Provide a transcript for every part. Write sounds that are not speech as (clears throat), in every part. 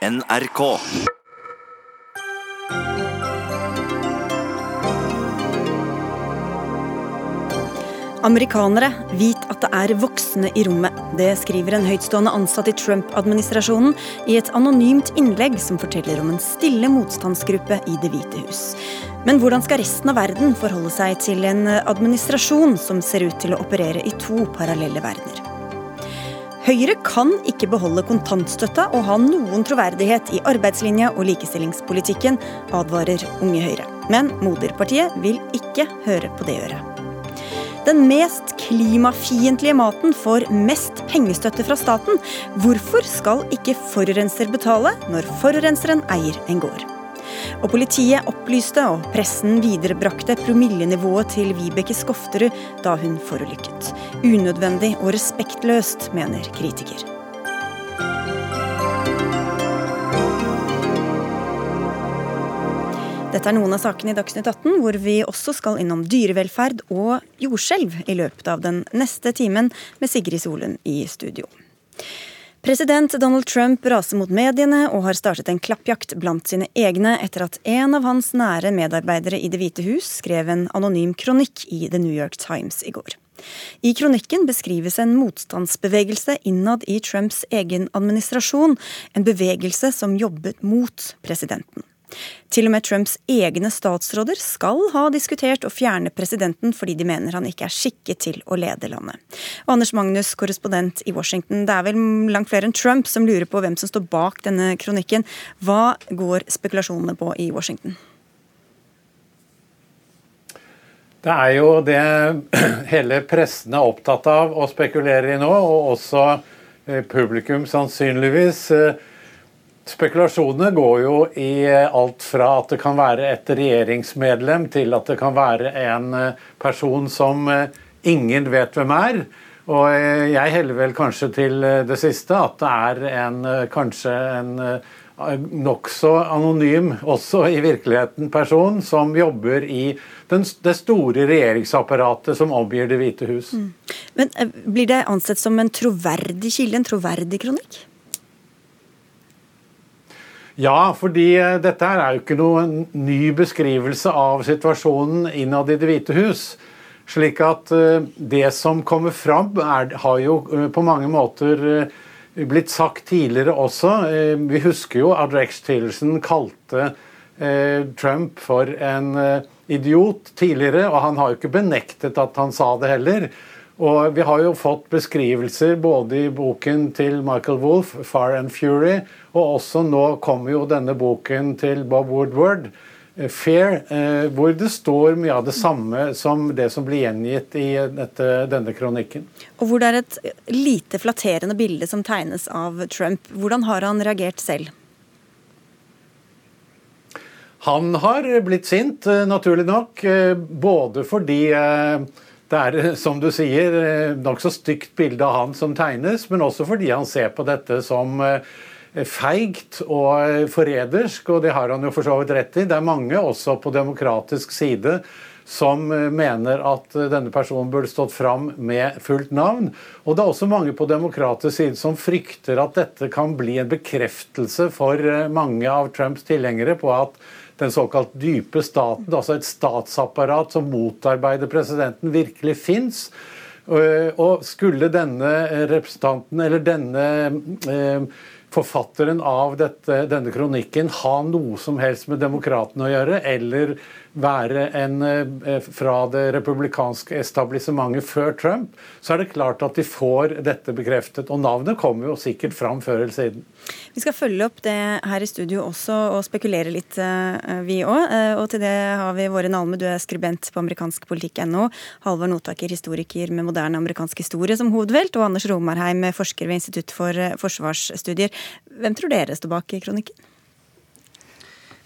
NRK. Amerikanere, vit at det er voksne i rommet. Det skriver en høytstående ansatt i Trump-administrasjonen i et anonymt innlegg som forteller om en stille motstandsgruppe i Det hvite hus. Men hvordan skal resten av verden forholde seg til en administrasjon som ser ut til å operere i to parallelle verdener? Høyre kan ikke beholde kontantstøtta og ha noen troverdighet i arbeidslinja og likestillingspolitikken, advarer Unge Høyre. Men moderpartiet vil ikke høre på det øret. Den mest klimafiendtlige maten får mest pengestøtte fra staten. Hvorfor skal ikke forurenser betale når forurenseren eier en gård? Og politiet opplyste og pressen viderebrakte promillenivået til Vibeke Skofterud da hun forulykket. Unødvendig og respektløst, mener kritiker. Dette er noen av sakene i Dagsnytt 18, hvor vi også skal innom dyrevelferd og jordskjelv i løpet av den neste timen med Sigrid Solund i studio. President Donald Trump raser mot mediene og har startet en klappjakt blant sine egne etter at en av hans nære medarbeidere i Det hvite hus skrev en anonym kronikk i The New York Times i går. I kronikken beskrives en motstandsbevegelse innad i Trumps egen administrasjon, en bevegelse som jobbet mot presidenten. Til og med Trumps egne statsråder skal ha diskutert å fjerne presidenten fordi de mener han ikke er skikket til å lede landet. Og Anders Magnus, korrespondent i Washington, det er vel langt flere enn Trump som lurer på hvem som står bak denne kronikken. Hva går spekulasjonene på i Washington? Det er jo det (clears throat) hele pressen er opptatt av å spekulere i nå, og også eh, publikum sannsynligvis. Spekulasjonene går jo i alt fra at det kan være et regjeringsmedlem, til at det kan være en eh, person som eh, ingen vet hvem er. Og eh, jeg heller vel kanskje til det siste, at det er en, kanskje en nokså anonym, også i virkeligheten, person som jobber i den, det store regjeringsapparatet som omgir Det hvite hus. Mm. Men Blir det ansett som en troverdig kilde, en troverdig kronikk? Ja, fordi eh, dette er jo ikke noen ny beskrivelse av situasjonen innad i Det hvite hus. Slik at eh, det som kommer fram, er, har jo eh, på mange måter blitt sagt tidligere også. Vi husker jo at Rex Tillerson kalte Trump for en idiot tidligere, og han har jo ikke benektet at han sa det heller. Og vi har jo fått beskrivelser både i boken til Michael Wolff, 'Far and Fury', og også nå kommer jo denne boken til Bob Woodward, eh, 'Fair', eh, hvor det står mye av det samme som det som blir gjengitt i dette, denne kronikken. Og hvor det er et lite flatterende bilde som tegnes av Trump. Hvordan har han reagert selv? Han har blitt sint, eh, naturlig nok. Både fordi det er, som du sier, nokså stygt bilde av han som tegnes, men også fordi han ser på dette som feigt og forrædersk, og det har han jo for så vidt rett i. Det er mange også på demokratisk side som mener at denne personen burde stått fram med fullt navn. Og det er også mange på demokratisk side som frykter at dette kan bli en bekreftelse for mange av Trumps tilhengere på at den såkalt dype staten, altså et statsapparat som motarbeider presidenten, virkelig fins. Og skulle denne representanten, eller denne eh, forfatteren av dette, denne kronikken ha noe som helst med demokratene å gjøre, eller være en eh, fra det republikanske establissementet før Trump, så er det klart at de får dette bekreftet. Og navnet kommer jo sikkert fram før eller siden. Vi skal følge opp det her i studio også og spekulere litt, eh, vi òg. Eh, og til det har vi Våre Nalme, du er skribent på amerikanskpolitikk.no. Halvor Notaker, historiker med moderne amerikansk historie som hovedvelt. Og Anders Romarheim, forsker ved Institutt for forsvarsstudier. Hvem tror dere står bak kronikken?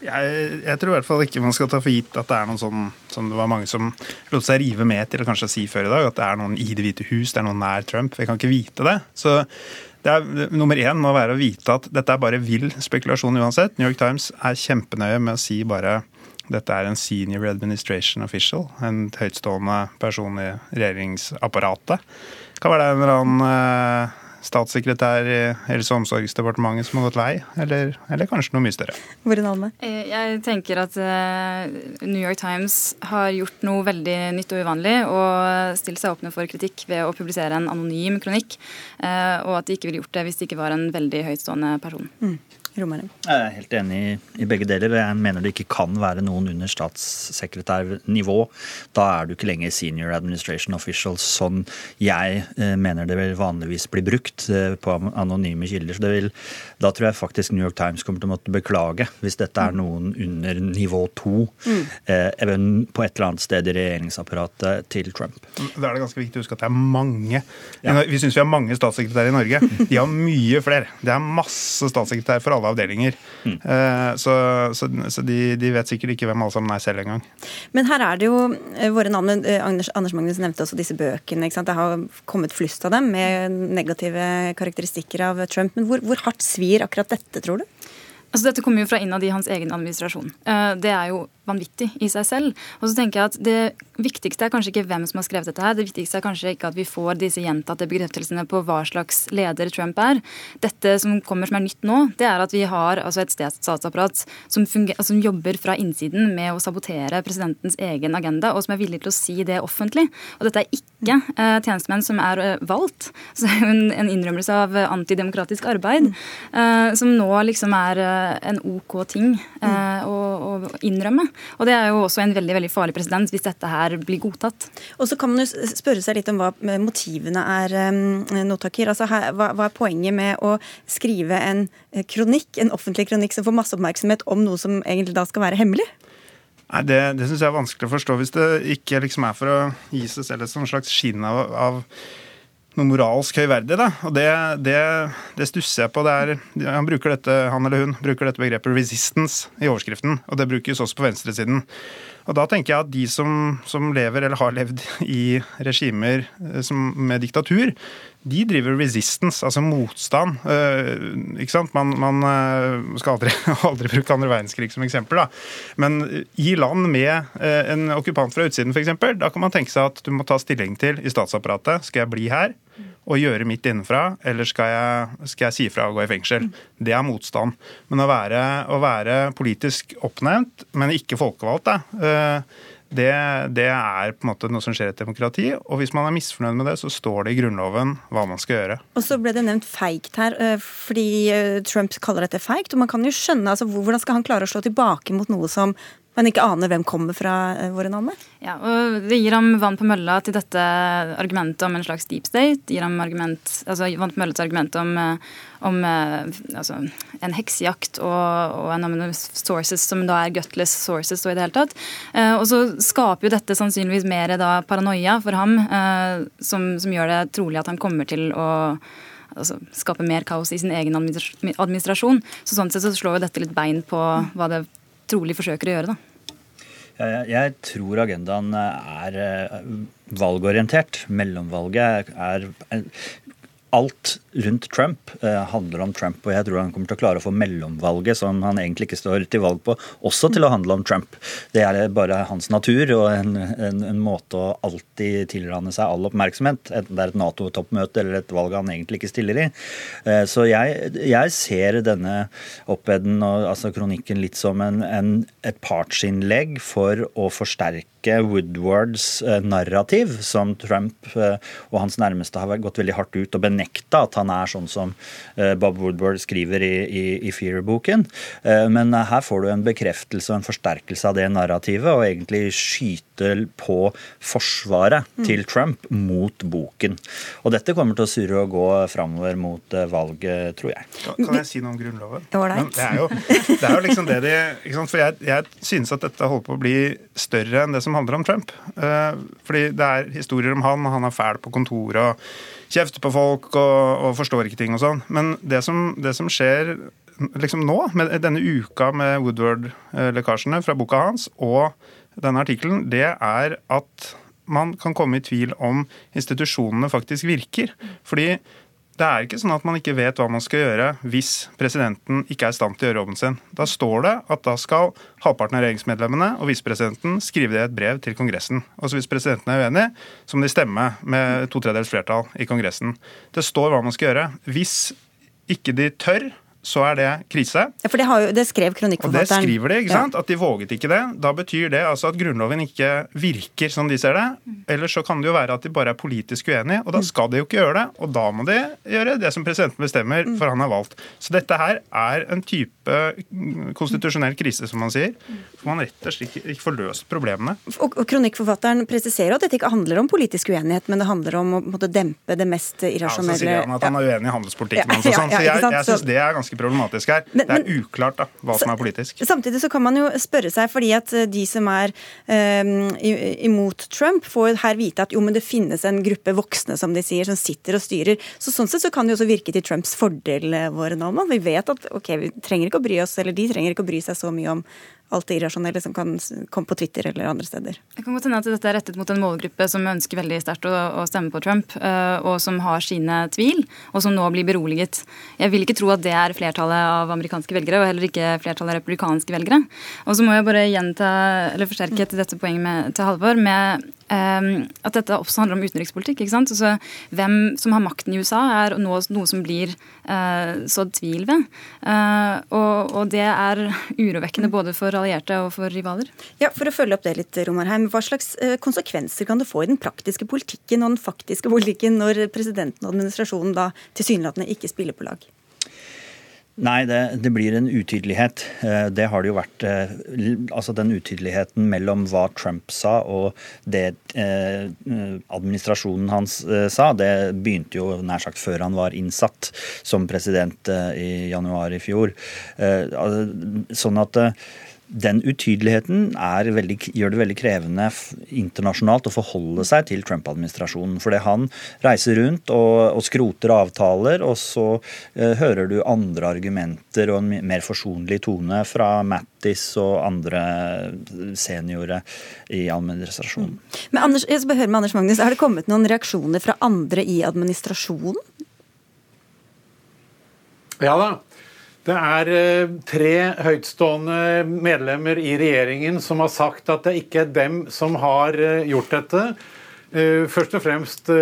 Jeg, jeg, tror i hvert fall ikke man skal ta for gitt at det er noen sånn som det var mange som lot seg rive med til å kanskje si før i dag, at det er noen i Det hvite hus, det er noen nær Trump. Vi kan ikke vite det. Så det er, nummer én må være å vite at dette er bare vill spekulasjon uansett. New York Times er kjempenøye med å si bare dette er en senior administration official, en høytstående person i regjeringsapparatet. Det kan være en eller annen statssekretær i Helse- og omsorgsdepartementet som har gått lei, eller, eller kanskje noe mye større? Eh, jeg tenker at New York Times har gjort noe veldig nytt og uvanlig og stilt seg åpne for kritikk ved å publisere en anonym kronikk, og at de ikke ville gjort det hvis det ikke var en veldig høytstående person. Mm. Romerem. Jeg er helt enig i begge deler. og Jeg mener det ikke kan være noen under statssekretærnivå. Da er du ikke lenger senior administration official, sånn jeg eh, mener det vil vanligvis bli brukt eh, på anonyme kilder. Så vil, da tror jeg faktisk New York Times kommer til å måtte beklage hvis dette er noen under nivå to mm. eh, på et eller annet sted i regjeringsapparatet til Trump. Da er det ganske viktig å huske at det er mange. Ja. Vi syns vi har mange statssekretærer i Norge. (laughs) De har mye flere. Det er masse statssekretærer for alle alle avdelinger. Mm. Uh, så, så, så de, de, vet sikkert ikke hvem alle sammen er selv engang. Men her er det jo eh, våre navn. Eh, Anders, Anders Magnus nevnte også disse bøkene. Det har kommet flust av dem med negative karakteristikker av Trump. Men hvor, hvor hardt svir akkurat dette, tror du? Altså, dette kommer jo fra innad i hans egen administrasjon. Det er jo vanvittig i seg selv. Og så tenker jeg at Det viktigste er kanskje ikke hvem som har skrevet dette. her, Det viktigste er kanskje ikke at vi får disse gjentatte bekreftelsene på hva slags leder Trump er. Dette som kommer som er nytt nå, det er at vi har altså et statsapparat som, altså som, jobber fra innsiden med å sabotere presidentens egen agenda, og som er villig til å si det offentlig. Og dette er ikke eh, tjenestemenn som er eh, valgt. (laughs) Så en, en innrømmelse av antidemokratisk arbeid, eh, som nå liksom er eh, en OK ting eh, å, å innrømme. Og det er jo også en veldig veldig farlig president hvis dette her blir godtatt. Og så kan man jo spørre seg litt om hva motivene er, Notaker. Notakir. Altså, hva, hva er poenget med å skrive en eh, kronikk, en offentlig kronikk som får masse oppmerksomhet om noe som egentlig da skal være hemmelig? Nei, Det, det syns jeg er vanskelig å forstå. Hvis det ikke liksom er for å gi seg selv et slags skinn av, av noe moralsk høyverdig. Da. Og det, det, det, stusser jeg på. Er, han, dette, han eller hun bruker dette begrepet 'resistance' i overskriften, og det brukes også på venstresiden. Og da tenker jeg at de som, som lever eller har levd i regimer eh, som, med diktatur, de driver resistance, altså motstand. Uh, ikke sant? Man, man uh, skal aldri, (laughs) aldri, bruke andre verdenskrig som eksempel. Da. Men i land med en okkupant fra utsiden f.eks., da kan man tenke seg at du må ta stilling til i statsapparatet. Skal jeg bli her? Og gjøre mitt innenfra, eller skal jeg, skal jeg si fra og gå i fengsel? Det er motstand. Men å være, å være politisk oppnevnt, men ikke folkevalgt, eh, det, det, er på en måte noe som skjer i et demokrati. Og hvis man er misfornøyd med det, så står det i Grunnloven hva man skal gjøre. Og så ble det nevnt feigt her, eh, fordi eh, Trump kaller dette feigt. Og man kan jo skjønne, altså hvordan skal han klare å slå tilbake mot noe som men ikke aner hvem kommer fra eh, våre navn? Ja, og Det gir ham vann på mølla til dette argumentet om en slags deep state. Gir ham argument, altså vann på mølla til argumentet om, eh, om eh, altså, en heksejakt og, og anonymous sources, som da er gutless sources og i det hele tatt. Og så skaper jo dette sannsynligvis mer da paranoia for ham, som, som gjør det trolig at han kommer til å altså, skape mer kaos i sin egen administrasjon. Så Sånn sett så slår jo dette litt bein på hva det trolig forsøker å gjøre. da. Jeg, tror agendaen er eh, valgorientert. Mellomvalget er alt rundt Trump eh, handler om Trump, og jeg tror han kommer til å klare å få mellomvalget, som han egentlig ikke står til valg på, også til å handle om Trump. Det er bare hans natur og en, en, en måte å alltid tilrane seg all oppmerksomhet, enten det er et Nato-toppmøte eller et valg han egentlig ikke stiller i. Eh, så jeg, jeg ser denne oppeden og altså kronikken litt som en, et partsinnlegg for å forsterke Woodwards eh, narrativ, som Trump og hans nærmeste har gått veldig hardt ut og benekta at han er sånn som eh, Bob Woodward skriver i, i, i Fear-boken. Eh, men eh, her får du en bekreftelse og en forsterkelse av det narrativet, og egentlig skyte på forsvaret mm. til Trump mot boken. Og dette kommer til å surre og gå framover mot valget, tror jeg. Kan jeg si noe om Grunnloven? Det er jo, det er jo liksom det de For jeg, jeg synes at dette holder på å bli større enn det som handler om Trump. Fordi det er historier om han, han er fæl på kontoret. og kjefter på folk og, og, forstår ikke ting og sånn. Men det som, det som skjer liksom nå, med denne uka med Woodward-lekkasjene fra boka hans og denne artikkelen, det er at man kan komme i tvil om institusjonene faktisk virker. Fordi det er ikke sånn at man ikke vet hva man skal gjøre hvis presidenten ikke er i stand til å gjøre jobben sin. Da står det at da skal halvparten av regjeringsmedlemmene og visepresidenten skrive det i et brev til Kongressen. Altså Hvis presidenten er uenig, så må de stemme med to tredjedels flertall i Kongressen. Det står hva man skal gjøre. Hvis ikke de tør, så er det krise. Ja, for Det, jo, det skrev kronikkforfatteren. Og det skriver de, ikke sant? Ja. At de våget ikke det. Da betyr det altså at Grunnloven ikke virker som de ser det. Eller så kan det jo være at de bare er politisk uenige, og da mm. skal de jo ikke gjøre det. Og da må de gjøre det som presidenten bestemmer, mm. for han har valgt. Så dette her er en type konstitusjonell krise, som man sier. For man rett og slett ikke får løst problemene. Og, og Kronikkforfatteren presiserer at dette ikke handler om politisk uenighet, men det handler om å måtte dempe det mest irrasjonelle. Ja, så sier han at han er uenig i handelspolitikken hans og (laughs) sånn. Så jeg, jeg syns det er ganske ganske problematisk her. Men, det er uklart da, hva som er politisk. Samtidig så kan man jo spørre seg, fordi at eh, de som er um, imot Trump, får her vite at jo, men det finnes en gruppe voksne som de sier, som sitter og styrer. Så Sånn sett så kan det jo også virke til Trumps fordel, eh, våre Norman. Vi vet at ok, vi trenger ikke å bry oss, eller de trenger ikke å bry seg så mye om alt det irrasjonelle som kan komme på Twitter eller andre steder. Det kan godt hende at dette er rettet mot en målgruppe som ønsker veldig sterkt å, å, stemme på Trump, uh, og som har sine tvil, og som nå blir beroliget. Jeg vil ikke tro at det er flertallet av amerikanske velgere, og heller ikke flertallet av republikanske velgere. Og så må jeg bare gjenta, eller forsterke til dette poenget med, til Halvor med at dette også handler om utenrikspolitikk. ikke sant? Altså, hvem som har makten i USA, er noe, noe som blir uh, sådd tvil ved. Uh, og, og, det er urovekkende både for allierte og for rivaler. Ja, For å følge opp det litt, Romarheim. Hva slags uh, konsekvenser kan det få i den praktiske politikken og den faktiske politikken når presidenten og administrasjonen da tilsynelatende ikke spiller på lag? Nei, det, det, blir en utydelighet. Eh, det har det jo vært. Eh, altså den utydeligheten mellom hva Trump sa og det eh, administrasjonen hans sa, det begynte jo nær sagt før han var innsatt som president i januar i fjor. Sånn at den utydeligheten veldig, gjør det veldig krevende internasjonalt å forholde seg til Trump-administrasjonen. Fordi han reiser rundt og, og skroter avtaler, og så eh, hører du andre argumenter og en mer forsonlig tone fra Mattis og andre seniorer i administrasjonen. Mm. Men Anders, jeg skal høre med Anders Magnus, Har det kommet noen reaksjoner fra andre i administrasjonen? Ja da. Det er eh, tre høytstående medlemmer i regjeringen som har sagt at det ikke er dem som har eh, gjort dette. Eh, først og fremst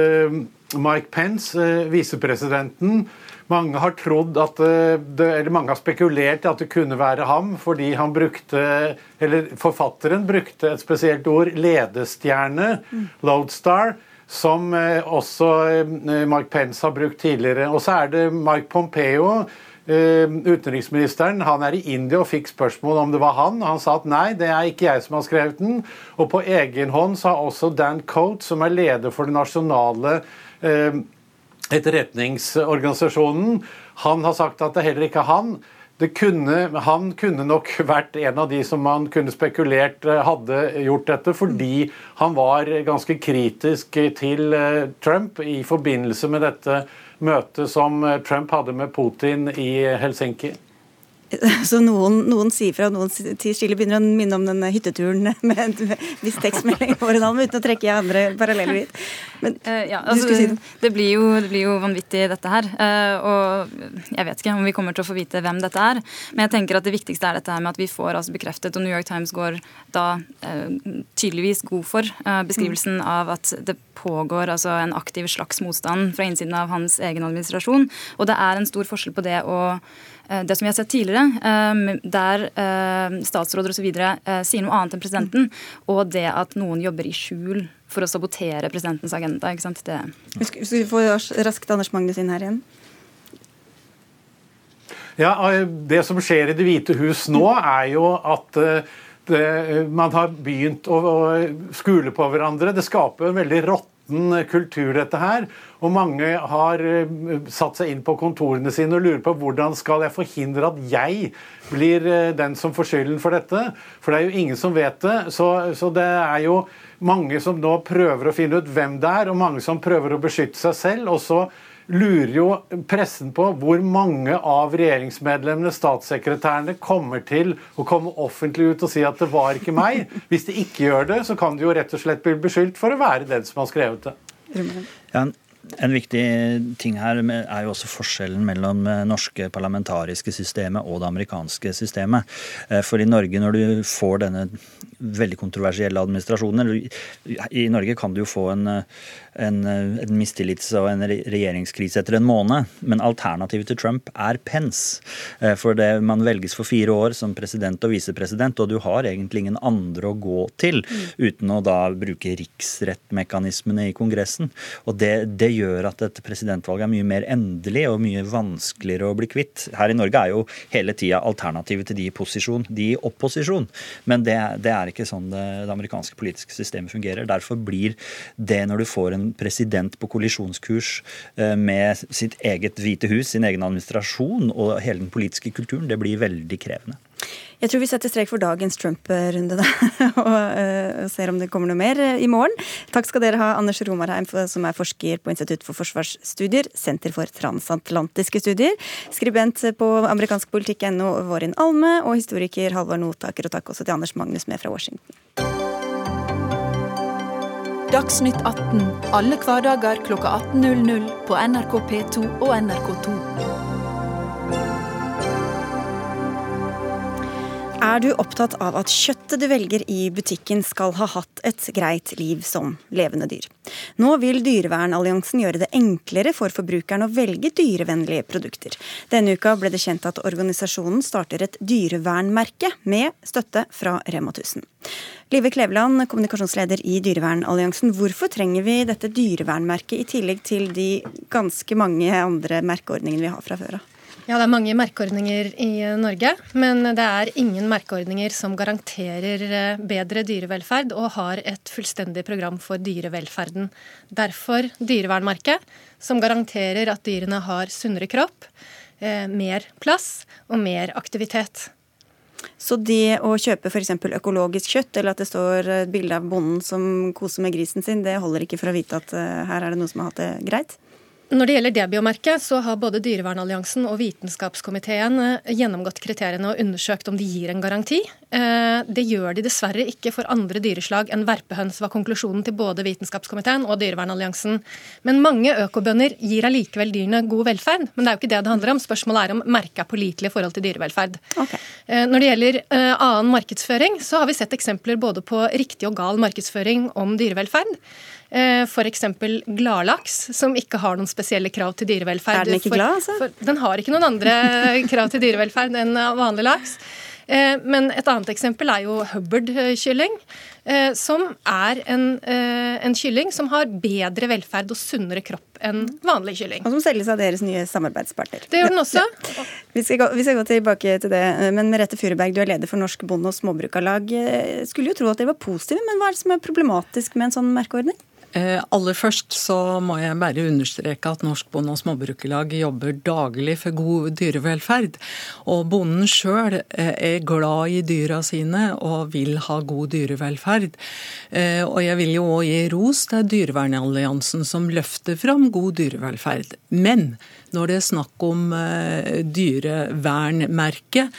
Mike Pence, visepresidenten. Mange har det, eller mange har spekulert i at det kunne være ham, fordi han brukte, eller forfatteren brukte et spesielt ord, ledestjerne, lodestar, som også Mike Pence har brukt tidligere. Og så er det Mike Pompeo utenriksministeren han er i India og fikk spørsmål om det var han. Han sa at nei, det er ikke jeg som har skrevet den. Og på egen hånd sa også Dan Coate, som er leder for den nasjonale eh, etterretningsorganisasjonen, han har sagt at det heller ikke er han. Kunne, han kunne nok vært en av de som man kunne spekulert eh, hadde gjort dette, fordi han var ganske kritisk til Trump i forbindelse med dette møtet som Trump hadde med Putin i Helsinki? (laughs) Så noen, noen sier fra, noen tier stille. begynner å minne om denne hytteturen (laughs) med en viss tekstmelding over en halv, uten å trekke i andre paralleller dit. Men uh, ja, altså, si det. Det, blir jo, det blir jo vanvittig, dette her. Uh, og jeg vet ikke om vi kommer til å få vite hvem dette er. Men jeg tenker at det viktigste er dette her med at vi får altså bekreftet, og New York Times går da uh, tydeligvis god for beskrivelsen mm. av at det pågår altså en aktiv slags motstand fra innsiden av hans egen administrasjon. Og det er en stor forskjell på det å det som vi har sett tidligere, eh, der eh, statsråder osv. sier noe annet enn presidenten, og det at noen jobber i skjul for å sabotere presidentens agenda. ikke sant? Det... Skal vi få raskt Anders Magnus inn her igjen? Ja, Det som skjer i Det hvite hus nå, er jo at det, man har begynt å skule på hverandre. Det skaper en veldig rått råtten kultur, dette her. Og mange har eh, satt seg inn på kontorene sine og lurer på hvordan skal jeg forhindre at jeg blir eh, den som får skylden for dette. For det er jo ingen som vet det. Så, så det er jo mange som nå prøver å finne ut hvem det er, og mange som prøver å beskytte seg selv. og så lurer jo pressen på hvor mange av regjeringsmedlemmene, statssekretærene, kommer til å komme offentlig ut og si at det var ikke meg. Hvis de ikke gjør det, så kan de jo rett og slett bli beskyldt for å være den som har skrevet det. Ja, En viktig ting her er jo også forskjellen mellom det norske parlamentariske systemet og det amerikanske systemet. Eh, for i Norge, når du får denne veldig kontroversielle administrasjonen I Norge kan du jo få en, en, en mistillits- og en regjeringskrise etter en måned, men alternativet til Trump er Pence. Eh, for det, man velges for fire år som president og visepresident, og du har egentlig ingen andre å gå til mm. uten å da bruke riksrettmekanismene i Kongressen. Og det, det gjør at et presidentvalg er mye mer endelig og mye vanskeligere å bli kvitt. Her i Norge er jo hele tida alternativet til de i posisjon, de i opposisjon. Men det, det er ikke sånn det, det, amerikanske politiske systemet fungerer. Derfor blir det når du får en president på kollisjonskurs eh, med sitt eget Hvite hus, sin egen administrasjon og hele den politiske kulturen, det blir veldig krevende. Jeg tror vi setter strek for dagens Trump-runde (laughs) og, uh, ser om det kommer noe mer uh, i morgen. Takk skal dere ha, Anders Romarheim, som er forsker på Institutt for forsvarsstudier, Senter for transatlantiske studier, skribent på amerikansk politikk.no, Vårin Alme, og historiker Halvard Notaker. Og takk også til Anders Magnus med fra Washington. Dagsnytt 18 alle hverdager klokka 18.00 på NRK P2 og NRK2. Er du opptatt av at kjøttet du velger i butikken skal ha hatt et greit liv som levende dyr? Nå vil Dyrevernalliansen gjøre det enklere for forbrukeren å velge dyrevennlige produkter. Denne uka ble det kjent at organisasjonen starter et dyrevernmerke med støtte fra Rema 1000. Live Kleveland, kommunikasjonsleder i Dyrevernalliansen. Hvorfor trenger vi dette dyrevernmerket i tillegg til de ganske mange andre merkeordningene vi har fra før av? Ja, det er mange merkeordninger i Norge, men det er ingen merkeordninger som garanterer eh, bedre dyrevelferd og har et fullstendig program for dyrevelferden. Derfor dyrevernmerket, som garanterer at dyrene har sunnere kropp, eh, mer plass og mer aktivitet. Så det å kjøpe f.eks. økologisk kjøtt, eller at det står et bilde av bonden som koser med grisen sin, det holder ikke for å vite at eh, her er det noen som har hatt det greit? Når det gjelder det biomerket, så har både Dyrevernalliansen og Vitenskapskomiteen eh, gjennomgått kriteriene og undersøkt om de gir en garanti. Eh, det gjør de dessverre ikke for andre dyreslag enn verpehøns, var konklusjonen til både Vitenskapskomiteen og Dyrevernalliansen. Men mange økobønder gir allikevel dyrene god velferd. Men det er jo ikke det det handler om. Spørsmålet er om merket er pålitelig i forhold til dyrevelferd. Okay. Eh, når det gjelder annen markedsføring, så har vi sett eksempler både på riktig og gal markedsføring om dyrevelferd. Eh, F.eks. gladlaks, som ikke har noen spesielle krav til dyrevelferd. Er den ikke glad, altså? For, den har ikke noen andre (laughs) krav til dyrevelferd enn vanlig laks. Eh, men et annet eksempel er jo Hubbard-kylling, eh, som er en, en, kylling som har bedre velferd og sunnere kropp enn vanlig kylling. Og som selges av deres nye samarbeidspartner. Det gjør den også. Ja. Vi, skal gå, vi, skal gå, tilbake til det. Men Merete Furuberg, du er leder for Norsk Bonde- og Småbrukarlag. Skulle jo tro at dere var positive, men hva er det som er problematisk med en sånn merkeordning? Eh, aller først så må jeg bare understreke at Norsk Bonde- og Småbrukerlag jobber daglig for god dyrevelferd. Og bonden sjøl eh, er glad i dyra sine og vil ha god dyrevelferd. Eh, og jeg vil jo òg gi ros til Dyrevernalliansen som løfter fram god dyrevelferd. Men når det er snakk om dyrevernmerket,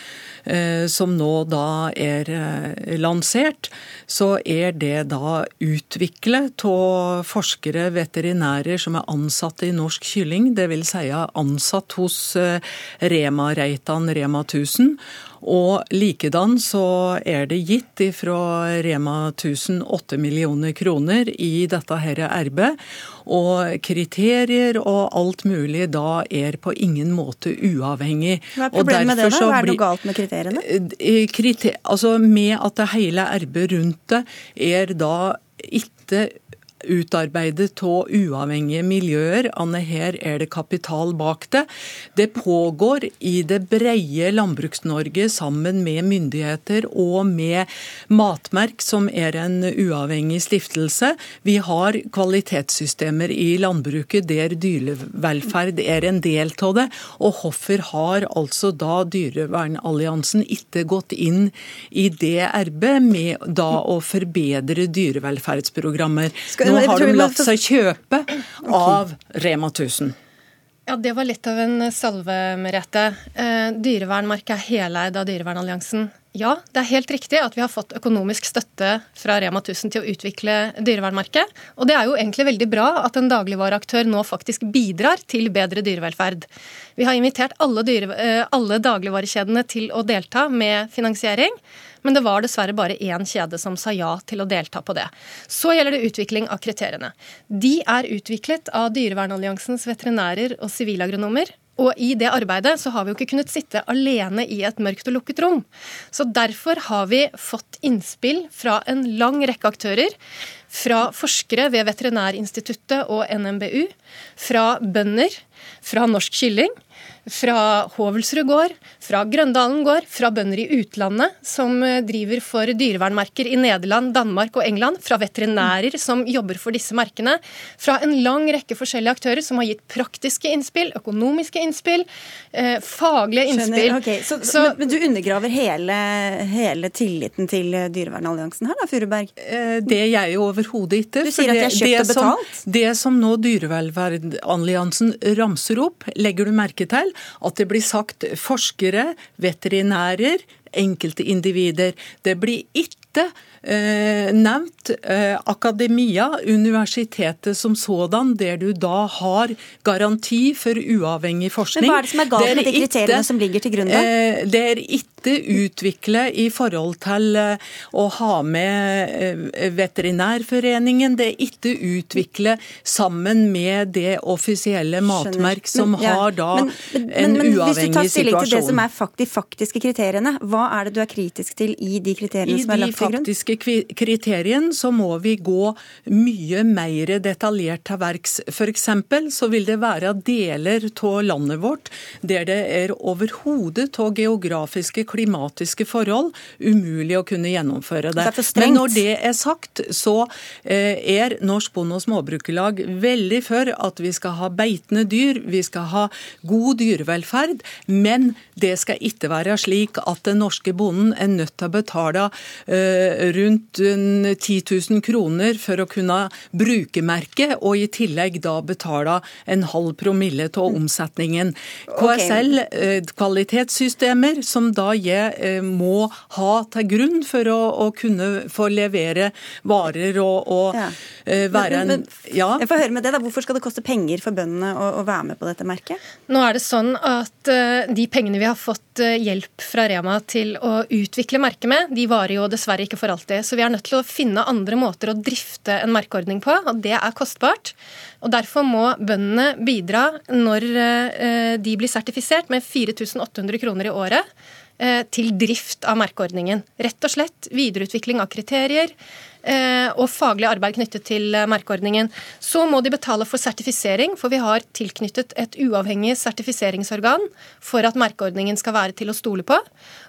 som nå da er eh, lansert, så er det da utviklet av forskere, veterinærer som er ansatte i Norsk Kylling, dvs. Si ansatt hos eh, Rema Reitan Rema 1000. Og likedan så er det gitt ifra Rema 1000 8 millioner kroner i dette her arbeidet. Og kriterier og alt mulig da er på ingen måte uavhengig. Hva er problemet med det? da? Hva er det noe galt med kriteriene? Eh, kriter, altså Med at det hele arbeidet rundt det er da ikke utarbeidet av uavhengige miljøer. Anne, her er det kapital bak det. Det pågår i det breie Landbruks-Norge sammen med myndigheter og med Matmerk, som er en uavhengig stiftelse. Vi har kvalitetssystemer i landbruket der dyrevelferd er en del av det. Og hvorfor har altså da Dyrevernalliansen ikke gått inn i det arbeidet med da å forbedre dyrevelferdsprogrammer? Skal nå har de latt seg kjøpe av Rema 1000. Ja, Det var litt av en salve, Merete. Eh, Dyrevernmerket er heleid av Dyrevernalliansen. Ja, det er helt riktig at vi har fått økonomisk støtte fra Rema 1000 til å utvikle dyrevernmerket. Og det er jo egentlig veldig bra at en dagligvareaktør nå faktisk bidrar til bedre dyrevelferd. Vi har invitert alle, dyre, eh, alle dagligvarekjedene til å delta med finansiering. Men det var dessverre bare én kjede som sa ja til å delta på det. Så gjelder det utvikling av kriteriene. De er utviklet av Dyrevernalliansens veterinærer og sivilagronomer. Og i det arbeidet så har vi jo ikke kunnet sitte alene i et mørkt og lukket rom. Så derfor har vi fått innspill fra en lang rekke aktører. Fra forskere ved Veterinærinstituttet og NMBU, fra bønder, fra Norsk Kylling, fra Hovelsrud gård, fra Grøndalen gård, fra bønder i utlandet som eh, driver for dyrevernmerker i Nederland, Danmark og England, fra veterinærer som jobber for disse merkene, fra en lang rekke forskjellige aktører som har gitt praktiske innspill, økonomiske innspill, eh, faglige innspill. Okay. Så, så, men, men, du undergraver hele, hele tilliten til Dyrevernalliansen her da, Furuberg? Eh, det gjør jeg overhodet ikke. Du sier at de er kjøpt og betalt? Som, det som nå Dyrevernalliansen ramser opp, legger du merke til at det blir sagt forskere, veterinærer, enkelte individer. Det blir ikke nevnt eh, akademia, universitetet som sådan, der du da har garanti for uavhengig forskning. Men Hva er det som er galt med de kriteriene ikke, som ligger til grunn? da? Eh, det er ikke utvikle i forhold til eh, å ha med eh, Veterinærforeningen. Det er ikke utvikle sammen med det offisielle matmerk som men, ja. har da men, men, en uavhengig situasjon. Hvis du tar stilling til det som er de faktiske kriteriene, hva er det du er kritisk til i de kriteriene I som er lagt til grunn? I de så må vi gå mye mer detaljert til verks. F.eks. så vil det være deler av landet vårt der det er overhodet av geografiske, klimatiske forhold umulig å kunne gjennomføre det. det Men når det er sagt, så eh, er Norsk Bonde- og Småbrukerlag veldig for at vi skal ha beitende dyr, vi skal ha god dyrevelferd, men det skal ikke være slik at den norske bonden er nødt til å betale uh, rundt 10 000 kroner for å kunne bruke merket, og i tillegg da betale en halv promille av omsetningen. KSL, uh, kvalitetssystemer, som da jeg uh, må ha til grunn for å, å kunne få levere varer og, og ja. være en ja. Jeg får høre med det da, Hvorfor skal det koste penger for bøndene å, å være med på dette merket? Nå er det sånn at de pengene vi har fått eh, hjelp fra Rema til å utvikle merket med, de varer jo dessverre ikke for alltid. Så vi er nødt til å finne andre måter å drifte en merkeordning på, og det er kostbart. Og Derfor må bøndene bidra når eh, de blir sertifisert med 4800 kroner i året eh, til drift av merkeordningen. Rett og slett videreutvikling av kriterier, og faglig arbeid knyttet til eh, merkeordningen. Så må de betale for sertifisering, for vi har tilknyttet et uavhengig sertifiseringsorgan for at merkeordningen skal være til å stole på.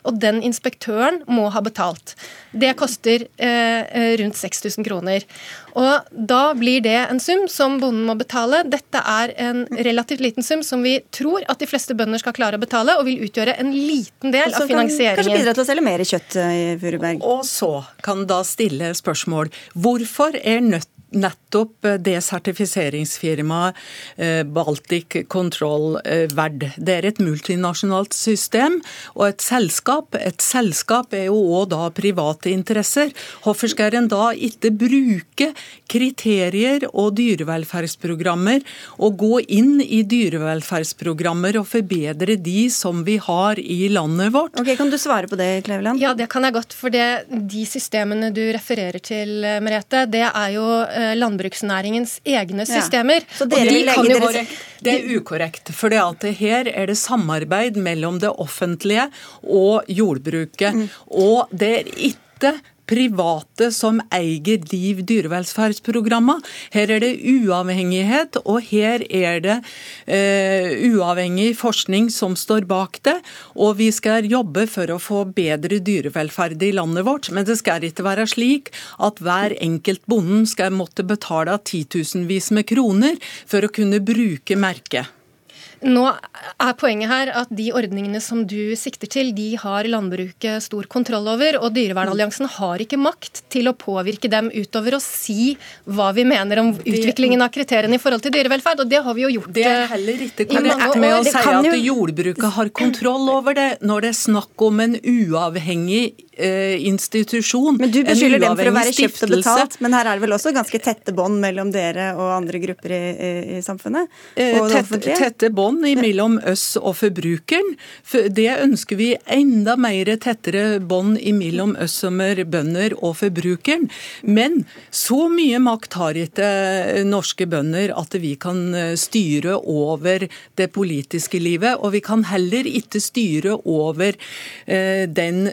Og den inspektøren må ha betalt. Det koster eh, rundt 6000 kroner. Og da blir det en sum som bonden må betale. Dette er en relativt liten sum som vi tror at de fleste bønder skal klare å betale, og vil utgjøre en liten del av finansieringen. Kanskje bidra til å selge mer kjøtt, Furuberg. Og så kan da stille spørsmål spørsmål. Hvorfor er nødt nettopp eh, det sertifiseringsfirmaet eh, Baltic Control eh, verd. Det er et multinasjonalt system og et selskap. Et selskap er jo òg da private interesser. Hvorfor skal en da ikke bruke kriterier og dyrevelferdsprogrammer og gå inn i dyrevelferdsprogrammer og forbedre de som vi har i landet vårt? Ok, Kan du svare på det, Kleveland? Ja, det kan jeg godt. For det, de systemene du refererer til, Merete, det er jo Eh, landbruksnæringens egne systemer. Ja. Så dere de kan jo være, Det er ukorrekt. For her er det samarbeid mellom det offentlige og jordbruket. Mm. Og det er ikke private som eier Liv dyrevelferdsprogrammer. Her er det uavhengighet, og her er det eh, uavhengig forskning som står bak det. Og vi skal jobbe for å få bedre dyrevelferd i landet vårt. Men det skal ikke være slik at hver enkelt bonden skal måtte betale titusenvis med kroner for å kunne bruke merket. Nå er poenget her at de ordningene som du sikter til, de har landbruket stor kontroll over. Og Dyrevernalliansen har ikke makt til å påvirke dem utover å si hva vi mener om utviklingen av kriteriene i forhold til dyrevelferd. Og det har vi jo gjort Det er heller ikke år. med å si at jordbruket har kontroll over det, når det er snakk om en uavhengig eh, institusjon. Men Du beskylder dem for å være kjøpt og betalt, men her er det vel også ganske tette bånd mellom dere og andre grupper i, i, i samfunnet? Og tette, tette bånd mellom oss og forbrukeren. Det ønsker vi enda mer tettere bånd mellom oss som er bønder og forbrukeren. Men så mye makt har ikke norske bønder at vi kan eh, styre over det politiske livet. Og vi kan heller ikke styre over eh, den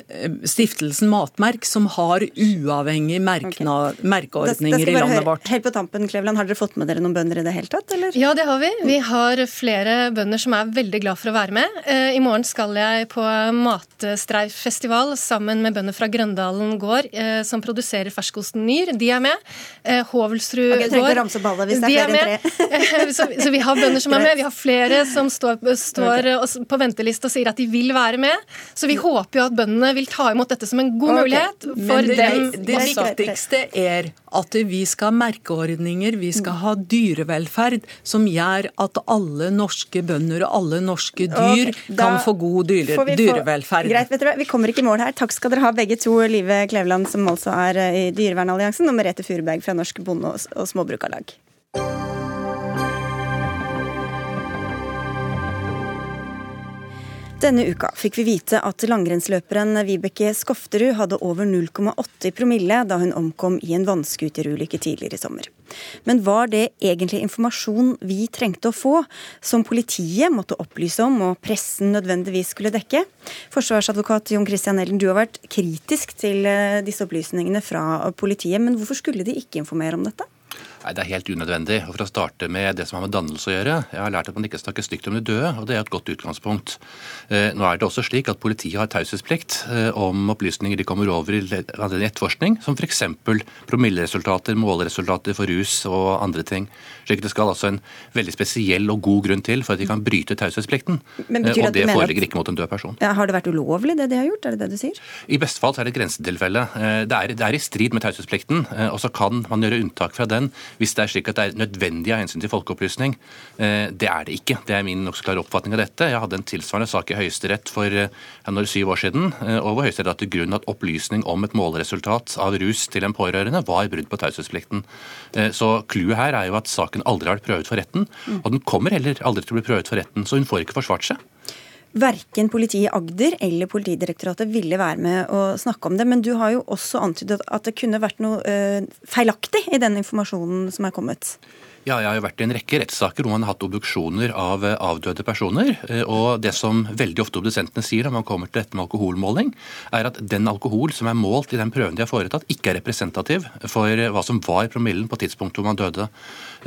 stiftelsen Matmerk som har uavhengige merkeordninger i landet vårt. Helt på tampen, Kleveland, Har dere fått med dere noen bønder i det hele tatt? Eller? Ja, det har vi. Vi har flere bønder som er veldig glad for å være med. Eh, I morgen skal jeg på matstreiffestival sammen med bønder fra Grøndalen gård, eh, som produserer ferskosten Nyr. De er med. Eh, Hovelsrud okay, gård. Ramse ballet hvis det er tre. (laughs) så, så, vi har bønder som er med. Vi har flere som står, står okay. på venteliste og sier at de vil være med. Så vi håper jo at bøndene vil ta imot dette som en god okay. mulighet for det, dem. Det viktigste er at vi skal ha merkeordninger, vi skal ha dyrevelferd som gjør at alle norske bønder og alle norske dyr okay, kan få god dyre, dyrevelferd. Greit, vet dere, Vi kommer ikke i mål her. Takk skal dere ha begge to, Live Kleveland, som altså er i Dyrevernalliansen, og Merete Furuberg fra Norsk Bonde- og Småbrukarlag. Denne uka fikk vi vite at langrennsløperen Vibeke Skofterud hadde over 0,8 promille da hun omkom i en vannskuterulykke tidligere i sommer. Men var det egentlig informasjon vi trengte å få, som politiet måtte opplyse om og pressen nødvendigvis skulle dekke? Forsvarsadvokat Jon Christian Ellen, du har vært kritisk til eh, disse opplysningene fra politiet, men hvorfor skulle de ikke informere om dette? Nei, Det er helt unødvendig. Og For å starte med det som har med dannelse å gjøre. Jeg har lært at man ikke snakker stygt om de døde, og det er et godt utgangspunkt. Eh, nå er det også slik at politiet har taushetsplikt eh, om opplysninger de kommer over i etterforskning, som f.eks. promilleresultater, måleresultater for rus og andre ting. Slik det skal altså en veldig spesiell og god grunn til for at de kan bryte taushetsplikten. Eh, og det foreligger ikke mot en død person. Ja, har det vært ulovlig det de har gjort, er det det du sier? I beste fall er det et grensetilfelle. Det er, det er i strid med taushetsplikten, og så kan man gjøre unntak fra den hvis det er slik at det er nødvendig av hensyn til folkeopplysning. Eh, det er det ikke. Det er min nokså klare oppfatning av dette. Jeg hadde en tilsvarende sak i Høyesterett for eh, når syv år siden, eh, og hvor Høyesterett la til grunn at opplysning om et måleresultat av rus til en pårørende var brudd på taushetsplikten. Så clouet her er jo at saken aldri har vært prøvd for retten, og den kommer heller aldri til å bli prøvd for retten, så hun får ikke forsvart seg. Verken politiet i Agder eller Politidirektoratet ville være med å snakke om det. Men du har jo også antydet at det kunne vært noe uh, feilaktig i den informasjonen som er kommet? Ja, jeg har jo vært i en rekke rettssaker hvor man har hatt obduksjoner av eh, avdøde personer. Eh, og det som veldig ofte obdusentene sier når man kommer til dette med alkoholmåling, er at den alkohol som er målt i den prøven de har foretatt, ikke er representativ for hva som var promillen på tidspunktet hvor man døde.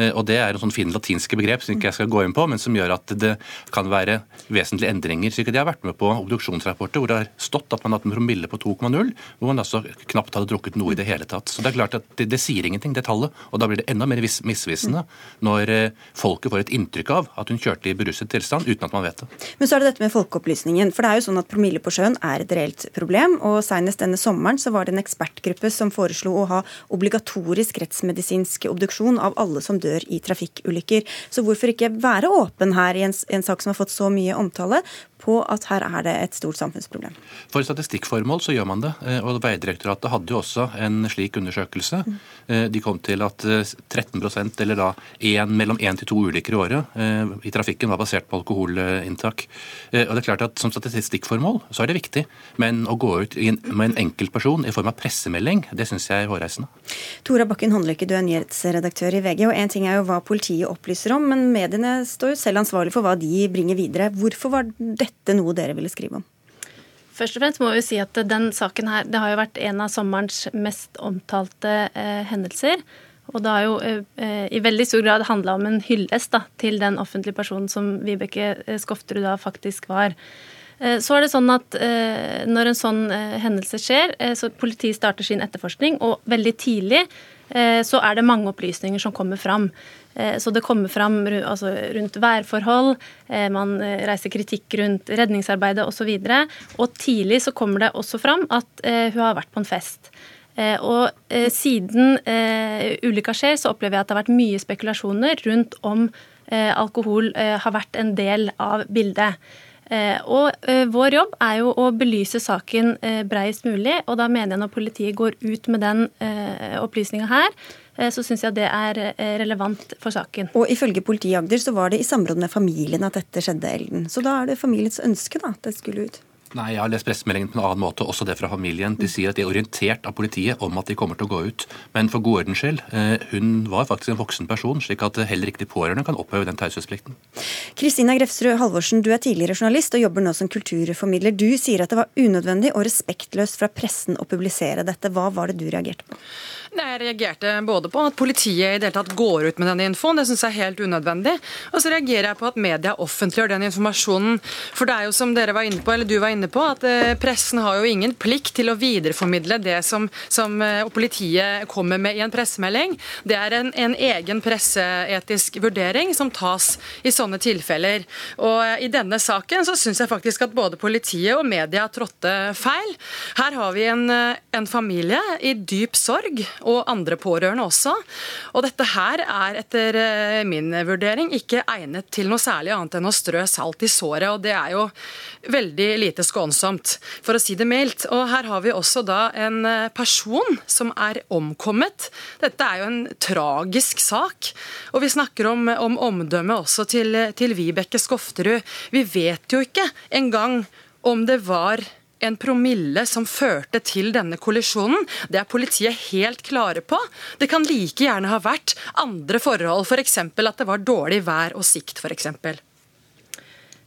Eh, og Det er en sånn fin latinske begrep som ikke jeg skal gå inn på, men som gjør at det kan være vesentlige endringer. Så de har vært med på obduksjonsrapporter hvor det har stått at man har hatt en promille på 2,0, hvor man altså knapt hadde drukket noe i det hele tatt. Så det er klart at det, det sier ingenting, det tallet. Og da blir det enda mer misvisende når eh, folket får et inntrykk av at hun kjørte i beruset tilstand uten at man vet det. Men så er det dette med folkeopplysningen. For det er jo sånn at promille på sjøen er et reelt problem. Og senest denne sommeren så var det en ekspertgruppe som foreslo å ha obligatorisk rettsmedisinsk obduksjon av alle som dør i trafikkulykker. Så hvorfor ikke være åpen her i en, en sak som har fått så mye omtale, på at her er det et stort samfunnsproblem? For statistikkformål så gjør man det. Eh, og Veidirektoratet hadde jo også en slik undersøkelse. Mm. De kom til at 13% eller da en, mellom én til to ulykker i året i trafikken var basert på alkoholinntak. Og det er klart at Som statistikkformål så er det viktig, men å gå ut med en enkeltperson i form av pressemelding, det syns jeg er hårreisende. Tora Bakken Håndlykke, du er nyhetsredaktør i VG. og Én ting er jo hva politiet opplyser om, men mediene står jo selv ansvarlig for hva de bringer videre. Hvorfor var dette dette noe dere ville skrive om? Først og fremst må vi si at den saken her, det har jo vært en av sommerens mest omtalte eh, hendelser. Og det har jo eh, i veldig stor grad handla om en hyllest da, til den offentlige personen som Vibeke eh, Skofterud da faktisk var. Eh, så er det sånn at eh, Når en sånn hendelse skjer, så politiet starter sin etterforskning, og veldig tidlig så er det mange opplysninger som kommer fram. Så det kommer fram altså, rundt værforhold, man reiser kritikk rundt redningsarbeidet osv. Og, så og tidlig så kommer det også fram at hun har vært på en fest. Og siden ulykka skjer, så opplever jeg at det har vært mye spekulasjoner rundt om alkohol har vært en del av bildet. Eh, og eh, Vår jobb er jo å belyse saken eh, breiest mulig. og Da mener jeg når politiet går ut med den opplysninga her, så syns jeg det er relevant for saken. Og Ifølge politiet i Agder så var det i samråd med familien at dette skjedde, Elden. Så da er det familiens ønske da, at det skulle ut? Nei, Jeg har lest pressemeldingen på en annen måte, også det fra familien. De sier at de er orientert av politiet om at de kommer til å gå ut. Men for god ordens skyld, eh, hun var faktisk en voksen person, slik at heller ikke de pårørende kan oppheve den taushetsplikten. Kristina Grefsrud Halvorsen, du er tidligere journalist og jobber nå som kulturformidler. Du sier at det var unødvendig og respektløst fra pressen å publisere dette. Hva var det du reagerte på? Jeg reagerte både på at politiet i det hele tatt går ut med denne infoen, det syns jeg er helt unødvendig. Og så reagerer jeg på at media offentliggjør den informasjonen. For det er jo som dere var inne på, eller du var inne på, at eh, pressen har jo ingen plikt til å videreformidle det som, som eh, politiet kommer med i en pressemelding. Det er en, en egen presseetisk vurdering som tas i sånne tilfeller. Og eh, i denne saken så syns jeg faktisk at både politiet og media trådte feil. Her har vi en, en familie i dyp sorg og andre pårørende også. Og dette her er etter eh, min vurdering ikke egnet til noe særlig annet enn å strø salt i såret, og det er jo veldig lite skånsomt, for å si det mildt. Og her har vi også da en eh, person som er omkommet. Dette er jo en tragisk sak, og vi snakker om, om omdømmet også til, til Vibeke Skofterud. Vi vet jo ikke engang om det var en promille som førte til denne kollisjonen. Det er politiet helt klare på. Det kan like gjerne ha vært andre forhold, f.eks. At det var dårlig vær og sikt, f.eks.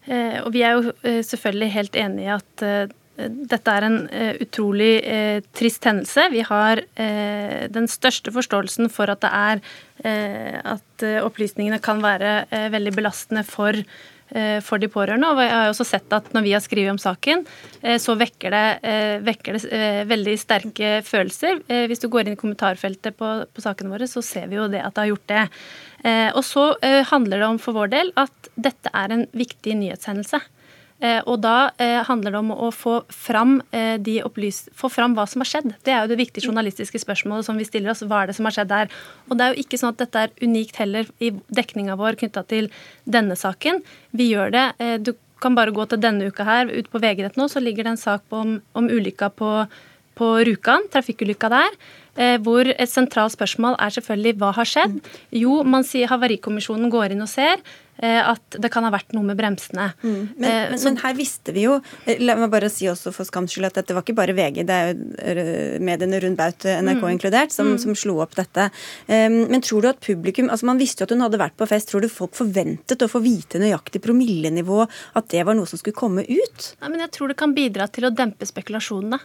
Eh, og vi er jo eh, selvfølgelig helt enig i at eh, dette er en utrolig trist hendelse. Vi har den største forståelsen for at er at opplysningene kan være veldig belastende for for de pårørende. Og jeg har også sett at når vi har skrevet om saken, eh, så vekker det, eh, vekker det veldig sterke følelser. Hvis du går inn i kommentarfeltet på, på sakene våre, så ser vi jo det at det har gjort det. Og så handler det om for vår del at dette er en viktig nyhetshendelse. Eh, og da eh, handler det om å få fram, eh, få fram, hva som har skjedd. Det er jo det viktige journalistiske spørsmålet som vi stiller oss. Hva er det som har skjedd der? Og det er jo ikke sånn at dette er unikt heller i dekninga vår knytta til denne saken. Vi gjør det. Du kan bare gå til denne uka her, ut på nå, så ligger det en sak om, om ulykka på, på Rjukan, trafikkulykka der. Hvor et sentralt spørsmål er selvfølgelig hva har skjedd? Jo, man sier Havarikommisjonen går inn og ser. Eh, at det kan ha vært noe med bremsene. Mm. Men, eh, men, men, her visste vi jo eh, La meg bare si også for skams skyld at dette var ikke bare VG, det er jo mediene rundt Baut, NRK mm. inkludert, som, mm. som, slo opp dette. Um, men tror du at publikum altså Man visste jo at hun hadde vært på fest. Tror du folk forventet å få vite nøyaktig promillenivå, at det var noe som skulle komme ut? Nei, men jeg tror det kan bidra til å dempe spekulasjonene.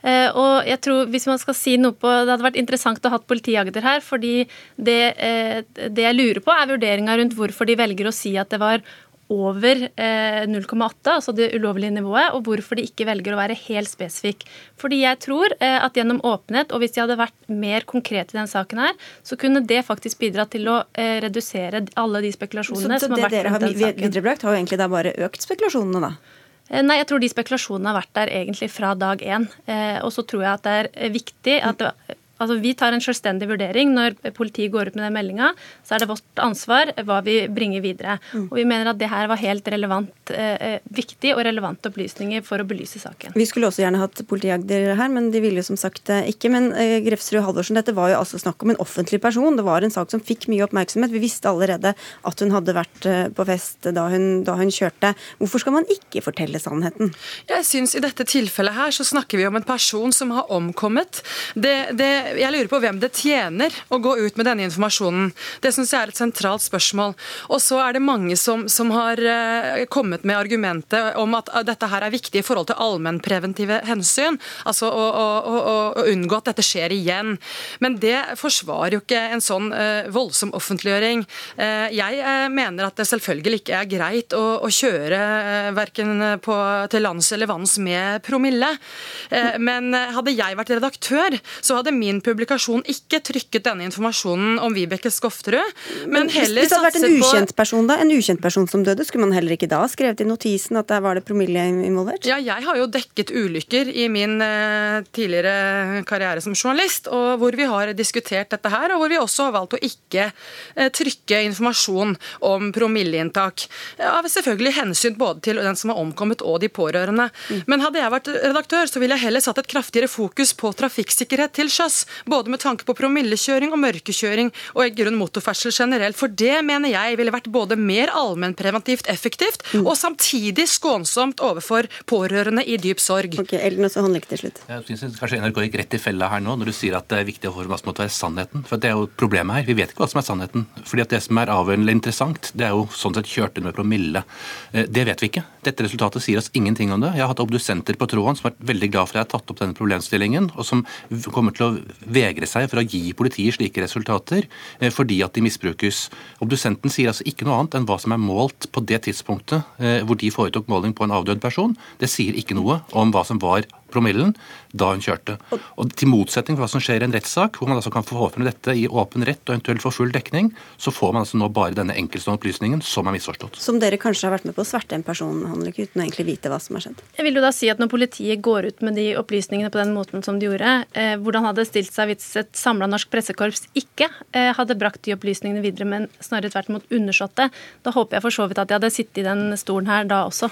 Eh, og jeg tror hvis man skal si noe på, Det hadde vært interessant å ha politiagder her. fordi det, eh, det jeg lurer på, er vurderinga rundt hvorfor de velger å si at det var over 0,8, eh, altså det ulovlige nivået, og hvorfor de ikke velger å være helt spesifikk. Fordi jeg tror at gjennom åpenhet, og hvis de hadde vært mer konkrete i den saken her, så kunne det faktisk bidra til å redusere alle de spekulasjonene som har vært rundt den saken. Så det dere har viderebrakt, har jo egentlig da bare økt spekulasjonene, da? Eh, nei, jeg tror de spekulasjonene har vært der egentlig fra dag én. Eh, og så tror jeg at det er viktig at det, Altså, Vi tar en selvstendig vurdering. Når politiet går ut med den meldinga, så er det vårt ansvar hva vi bringer videre. Mm. Og Vi mener at det her var helt relevant, eh, viktig og relevante opplysninger for å belyse saken. Vi skulle også gjerne hatt politiagder her, men de ville jo som sagt eh, ikke. Men eh, Grefsrud Halvorsen, dette var jo altså snakk om en offentlig person. Det var en sak som fikk mye oppmerksomhet. Vi visste allerede at hun hadde vært eh, på fest da hun, da hun kjørte. Hvorfor skal man ikke fortelle sannheten? Jeg syns i dette tilfellet her så snakker vi om en person som har omkommet. Det, det jeg lurer på hvem det tjener å gå ut med denne informasjonen. Det syns jeg er et sentralt spørsmål. Og så er det mange som, som har uh, kommet med argumentet om at dette her er viktig i forhold til allmennpreventive hensyn. Altså å, å, å, å, unngå at dette skjer igjen. Men det forsvarer jo ikke en sånn uh, voldsom offentliggjøring. Uh, jeg mener at det selvfølgelig ikke er greit å, kjøre uh, verken til lands eller vanns med promille. men hadde jeg vært redaktør, så hadde min publikasjon ikke trykket denne informasjonen om Vibeke Skofterud, men heller satset på Hvis det hadde vært en ukjent person da, en ukjent person som døde, skulle man heller ikke da skrevet i notisen at der var det promille involvert? Ja, jeg har jo dekket ulykker i min uh, tidligere karriere som journalist, og hvor vi har diskutert dette her, og hvor vi også har valgt å ikke uh, trykke informasjon om promilleinntak. Av ja, selvfølgelig hensyn både til den som har omkommet og de pårørende. Mm. Men hadde jeg vært redaktør, så ville jeg heller satt et kraftigere fokus på trafikksikkerhet til sjøs. Både med tanke på promillekjøring og mørkekjøring og i grunn motorferdsel generelt. For det mener jeg ville vært både mer allmennpreventivt effektivt mm. og samtidig skånsomt overfor pårørende i dyp sorg. Ok, Elden også håndlegg til slutt. Jeg synes kanskje NRK gikk rett i fella her nå når du sier at det er viktig å som måtte være sannheten. For det er jo problemet her. Vi vet ikke hva som er sannheten. Fordi at det som er avgjørende interessant, det er jo sånn sett kjørt inn med promille. Eh, det vet vi ikke. Dette resultatet sier oss ingenting om det. Jeg har hatt obdusenter på tråden som har vært veldig glad for at jeg har tatt opp denne problemstillingen, og som kommer til å vegre seg for å gi politiet slike resultater eh, fordi at de misbrukes. Obdusenten sier altså ikke noe annet enn hva som er målt på det tidspunktet eh, hvor de foretok måling på en avdød person. Det sier ikke noe om hva som var promillen da hun kjørte. Og Til motsetning for hva som skjer i en rettssak, hvor man altså kan få frem dette i åpen rett og eventuelt få full dekning, så får man altså nå bare denne enkeltstående opplysningen som er misforstått. Som dere kanskje har vært med på å sverte en person handler uten å egentlig vite hva som har skjedd? Jeg vil jo da si at Når politiet går ut med de opplysningene på den måten som de gjorde, eh, hvordan hadde det stilt seg hvis et samla norsk pressekorps ikke eh, hadde brakt de opplysningene videre, men snarere tvert imot undersått det? Da håper jeg for så vidt at jeg hadde sittet i den stolen her da også.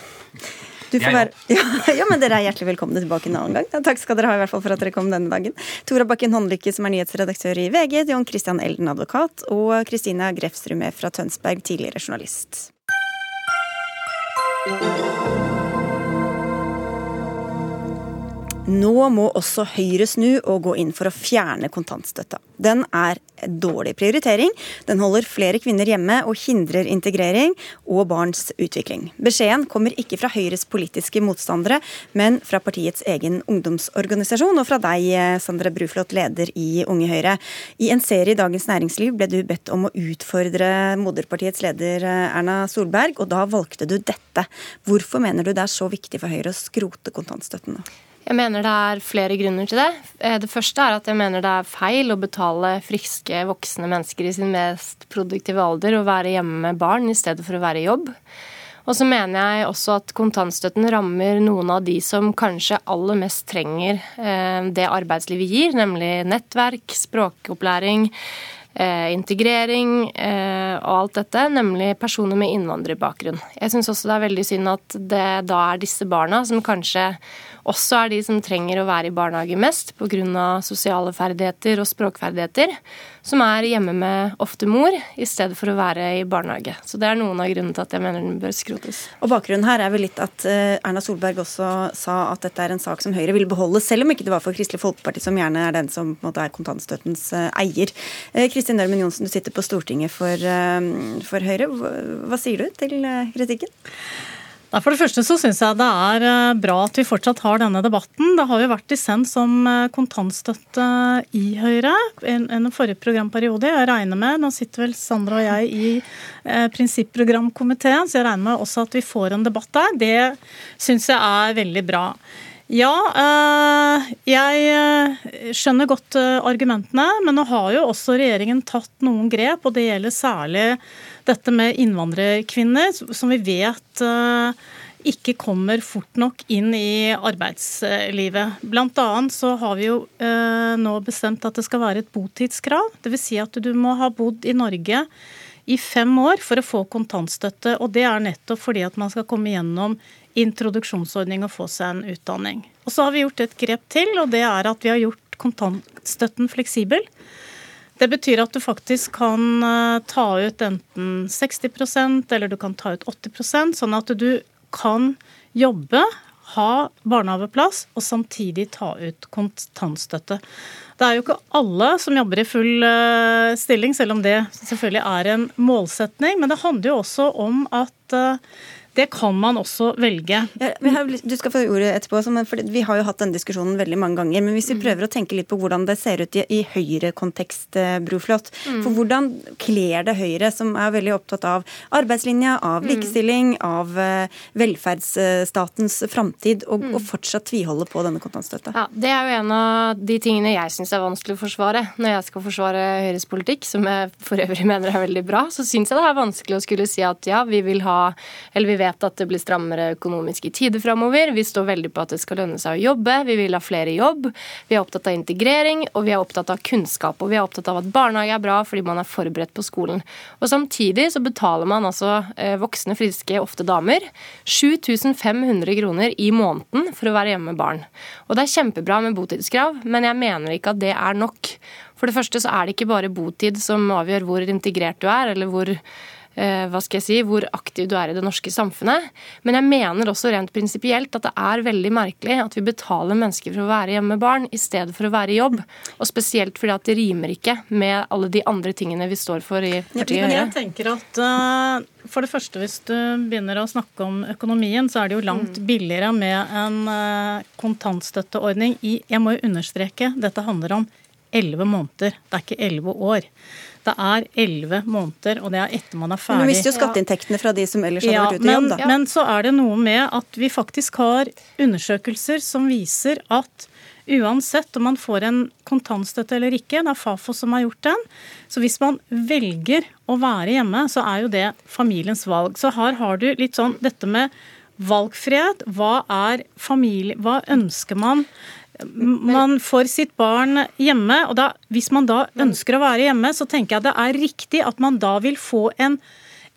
Du får være, ja, (laughs) ja, men Dere er hjertelig velkomne tilbake en annen gang. Ja, takk skal dere ha i hvert fall for at dere kom denne dagen. Tora Bakken Håndlykke, som er nyhetsredaktør i VG, John Christian Elden, advokat, og Kristina Grefsrud fra Tønsberg, tidligere journalist. Nå må også Høyre snu og gå inn for å fjerne kontantstøtta. Den er dårlig prioritering. Den holder flere kvinner hjemme og hindrer integrering og barns utvikling. Beskjeden kommer ikke fra Høyres politiske motstandere, men fra partiets egen ungdomsorganisasjon, og fra deg, Sandra Bruflot, leder i Unge Høyre. I en serie i Dagens Næringsliv ble du bedt om å utfordre moderpartiets leder Erna Solberg, og da valgte du dette. Hvorfor mener du det er så viktig for Høyre å skrote kontantstøtten? Jeg mener det er flere grunner til det. Eh, det første er at jeg mener det er feil å betale friske voksne mennesker i sin mest produktive alder å være hjemme med barn i stedet for å være i jobb. Og så mener jeg også at kontantstøtten rammer noen av de som kanskje aller mest trenger eh, det arbeidslivet gir, nemlig nettverk, språkopplæring, eh, integrering og alt dette, nemlig personer med innvandrerbakgrunn. Jeg syns også det er veldig synd at det da er disse barna som kanskje også er de som trenger å være i barnehage mest pga. sosiale ferdigheter og språkferdigheter, som er hjemme med ofte mor i stedet for å være i barnehage. Så det er noen av grunnene til at jeg mener den bør skrotes. Og Bakgrunnen her er vel litt at eh, Erna Solberg også sa at dette er en sak som Høyre vil beholde, selv om ikke det var for Kristelig Folkeparti, som gjerne er den som måte er kontantstøttens eh, eier. Eh, Kristin Ørmen Johnsen, du sitter på Stortinget for, for Høyre. Hva sier du til kritikken? For det første så syns jeg det er eh, bra at vi fortsatt har denne debatten. Det har jo vært dissens om eh, kontantstøtte i Høyre en forrige programperiode. Jeg regner med, Nå sitter vel Sandra og jeg i eh, prinsipprogramkomiteen, så jeg regner med også at vi får en debatt der. Det syns jeg er veldig bra. Ja, jeg skjønner godt argumentene, men nå har jo også regjeringen tatt noen grep, og det gjelder særlig dette med innvandrerkvinner, som vi vet eh, ikke kommer fort nok inn i arbeidslivet. Blant annet så har vi jo eh, nå bestemt at det skal være et botidskrav. Dvs. Si at du må ha bodd i Norge i fem år for å få kontantstøtte. Og det er nettopp fordi at man skal komme gjennom introduksjonsordning og få seg en utdanning. Og så har vi gjort et grep til, og det er at vi har gjort kontantstøtten fleksibel. Det betyr at du faktisk kan eh, ta ut enten 60% eller du kan ta ut 80% sånn at du kan jobbe, ha barnehageplass og samtidig ta ut kontantstøtte. Det er jo ikke alle som jobber i full eh, stilling, selv om det selvfølgelig er en målsetning. Men det handler jo også om at eh, Det kan man også velge. Ja, du skal få ordet etterpå, for Vi har jo hatt denne diskusjonen veldig mange ganger. Men hvis vi mm. prøver å tenke litt på hvordan det ser ut i, i Høyre-kontekst, eh, Broflot. Mm. For hvordan kler det Høyre, som er veldig opptatt av arbeidslinja, av mm. likestilling, mm. av uh, velferdsstatens framtid, og, mm. og, fortsatt tviholde på denne kontantstøtta? Ja, Det er jo en av de tingene jeg syns er vanskelig å forsvare når jeg skal forsvare Høyres politikk, som jeg for øvrig mener er veldig bra. Så syns jeg det er vanskelig å skulle si at ja, vi vil ha, eller vi vet at det blir strammere økonomiske tider framover. Vi står veldig på at det skal lønne seg å jobbe. Vi vil ha flere jobb. Vi er opptatt av integrering, og vi er opptatt av kunnskap. Og vi er opptatt av at barnehage er bra fordi man er forberedt på skolen. Og Samtidig så betaler man altså eh, voksne, friske, ofte damer, 7500 kroner i måneden for å være hjemme med barn. Og det er kjempebra med botidskrav, men jeg mener ikke at det er nok. For det første så er det ikke bare botid som avgjør hvor integrert du er, eller hvor hva skal jeg si, hvor aktiv du er i det norske samfunnet. Men jeg mener også rent prinsipielt at det er veldig merkelig at vi betaler mennesker for å være hjemme med barn i stedet for å være i jobb. Og spesielt fordi at det rimer ikke med alle de andre tingene vi står for i partiet Høyre. Jeg tenker at uh, for det første, hvis du begynner å snakke om økonomien, så er det jo langt mm. billigere med en uh, kontantstøtteordning i Jeg må jo understreke, dette handler om elleve måneder, det er ikke elleve år. Det er elleve måneder, og det er etter man er ferdig. Men du mister jo skatteinntektene fra de som ellers hadde ja, vært ute i jobb, da. Men så er det noe med at vi faktisk har undersøkelser som viser at uansett om man får en kontantstøtte eller ikke, det er Fafo som har gjort den, så hvis man velger å være hjemme, så er jo det familiens valg. Så her har du litt sånn dette med valgfrihet. Hva er familie, hva ønsker man? Man får sitt barn hjemme, og da, hvis man da ønsker å være hjemme, så tenker jeg det er riktig at man da vil få en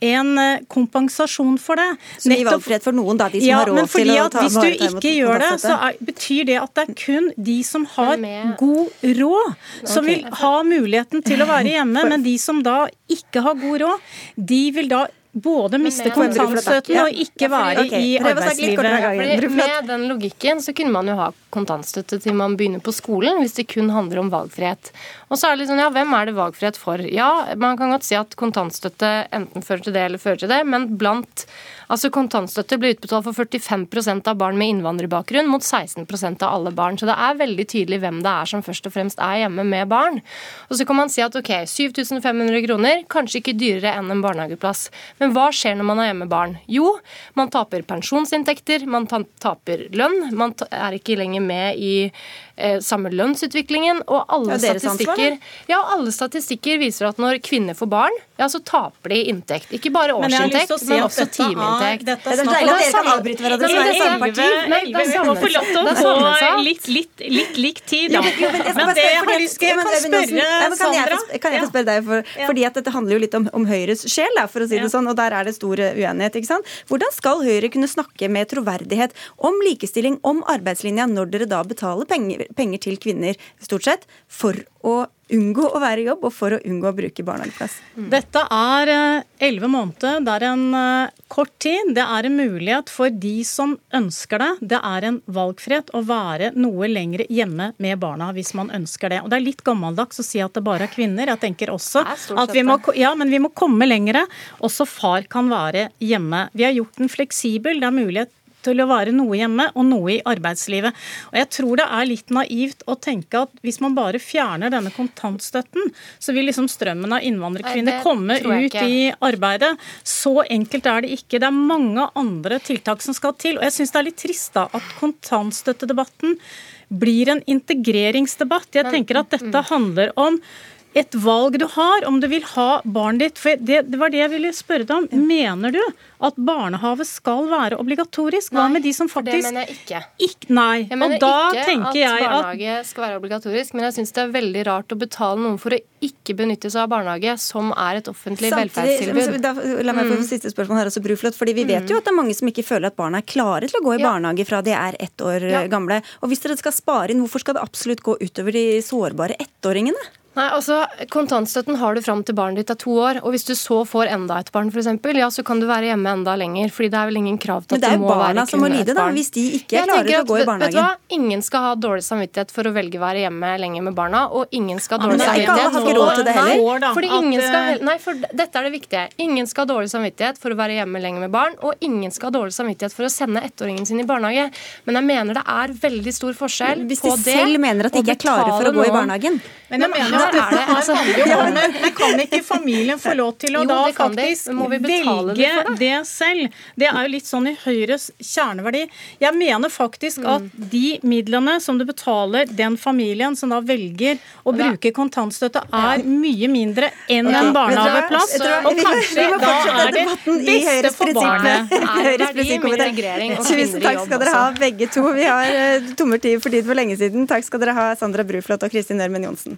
en eh, kompensasjon for det. Som gir valgfrihet for noen, da, de som ja, har råd til å ta Hvis du ikke gjør det, så er, betyr det at det er kun de som har god råd, som vil ha muligheten til å være hjemme. Men de som da ikke har god råd, de vil da både miste kontantstøtten og ikke være okay. i arbeidslivet. Med den logikken så kunne man jo ha kontantstøtte til man begynner på skolen, hvis det kun handler om valgfrihet. Og så er det litt sånn, ja, Hvem er det valgfrihet for? Ja, Man kan godt si at kontantstøtte enten fører til det eller fører til det, men blant Altså Kontantstøtte ble utbetalt for 45% av barn med innvandrerbakgrunn mot 16% av alle barn. Så det er veldig tydelig hvem det er som først og fremst er hjemme med barn. Og så kan man si at ok, 7500 kroner, kanskje ikke dyrere enn en barnehageplass. Men hva skjer når man er hjemme med barn? Jo, man taper pensjonsinntekter, man taper lønn, man er ikke lenger med i samme lønnsutviklingen. Og alle, ja, statistikker, ja, alle statistikker viser at når kvinner får barn, ja, så taper de inntekt. Ikke bare årsinntekt, men, si men også timeinntekt. Det er deilig at dere kan avbryte hverandre. Det er samme parti. Vi må få lov til å få litt, litt, litt lik tid, da. Men det jeg har lyst til kan spørre Sandra Kan jeg få spørre deg, for, fordi at dette handler jo litt om, om Høyres sjel, da, for å si det sånn, og der er det stor uenighet. ikke sant? Hvordan skal Høyre kunne snakke med troverdighet om likestilling, om arbeidslinja, når dere da betaler penger, penger til kvinner, stort sett, for å unngå å være i jobb og for å unngå å bruke barnehageplass. Mm. Dette er eh, elleve måneder. Det er en uh, kort tid. Det er en mulighet for de som ønsker det. Det er en valgfrihet å være noe lenger hjemme med barna hvis man ønsker det. Og Det er litt gammeldags å si at det bare er kvinner. Jeg tenker også at vi må, ja, men vi må komme lengre. Også far kan være hjemme. Vi har gjort den fleksibel. Det er mulighet til å være noe hjemme og noe i arbeidslivet. Og Jeg tror det er litt naivt å tenke at hvis man bare fjerner denne kontantstøtten, så vil liksom strømmen av innvandrerkvinner komme ut i arbeidet. Så enkelt er det ikke. Det er mange andre tiltak som skal til. Og jeg syns det er litt trist da at kontantstøttedebatten blir en integreringsdebatt. Jeg tenker at dette mm. handler om et valg du har, om du vil ha barnet ditt. For det, det, var det jeg ville spørre deg om. Mener du at barnehage skal være obligatorisk? Hva med de som faktisk Det mener jeg ikke. Ik nei. Jeg mener ikke at barnehage at... skal være obligatorisk, men jeg syns det er veldig rart å betale noen for å ikke benytte seg av barnehage, som er et offentlig velferdstilbud. Da, la meg få mm. siste spørsmål her også, Bruflot. fordi Vi vet jo at det er mange som ikke føler at barna er klare til å gå i ja. barnehage fra de er ett år ja. gamle. Og Hvis dere skal spare inn, hvorfor skal det absolutt gå utover de sårbare ettåringene? Nei, altså, Kontantstøtten har du fram til barnet ditt er to år. og Hvis du så får enda et barn, for eksempel, ja, så kan du være hjemme enda lenger. fordi det er vel ingen krav til at du må være kunnet et barn. Men det er jo barna som må lide, da, hvis de ikke Jeg klarer at, å gå i barnehagen. Vet du hva? Ingen skal ha dårlig samvittighet for å velge å være hjemme lenger med barna. Og ingen skal ha dårlig ja, ikke alle samvittighet har ikke råd til det heller. Nei, fordi ingen skal, eh, nei, for dette er det viktige. Ingen skal ha dårlig samvittighet for å være hjemme lenger med barn, og ingen skal ha dårlig samvittighet for å sende ettåringen sin i barnehage. Men jeg mener det er veldig stor forskjell Hvis på de det selv mener at de ikke er klare for å gå i barnehagen. Men jeg mener dette er det- altså- ja, men, men kan ikke familien få lov til å Jo, da faktisk de velge det, det selv? Det er jo litt sånn i Høyres kjerneverdi. Jeg mener faktisk Mm. at de midlene som du betaler den familien som da velger å bruke kontantstøtte, er mye mindre enn en barnehageplass. Og kanskje da er det beste for barnet. Høyres Tusen takk skal dere ha, begge to. Vi har eh, tommeltid for tid for lenge siden. Takk skal dere ha, Sandra Bruflot og Kristin Ørmen Johnsen.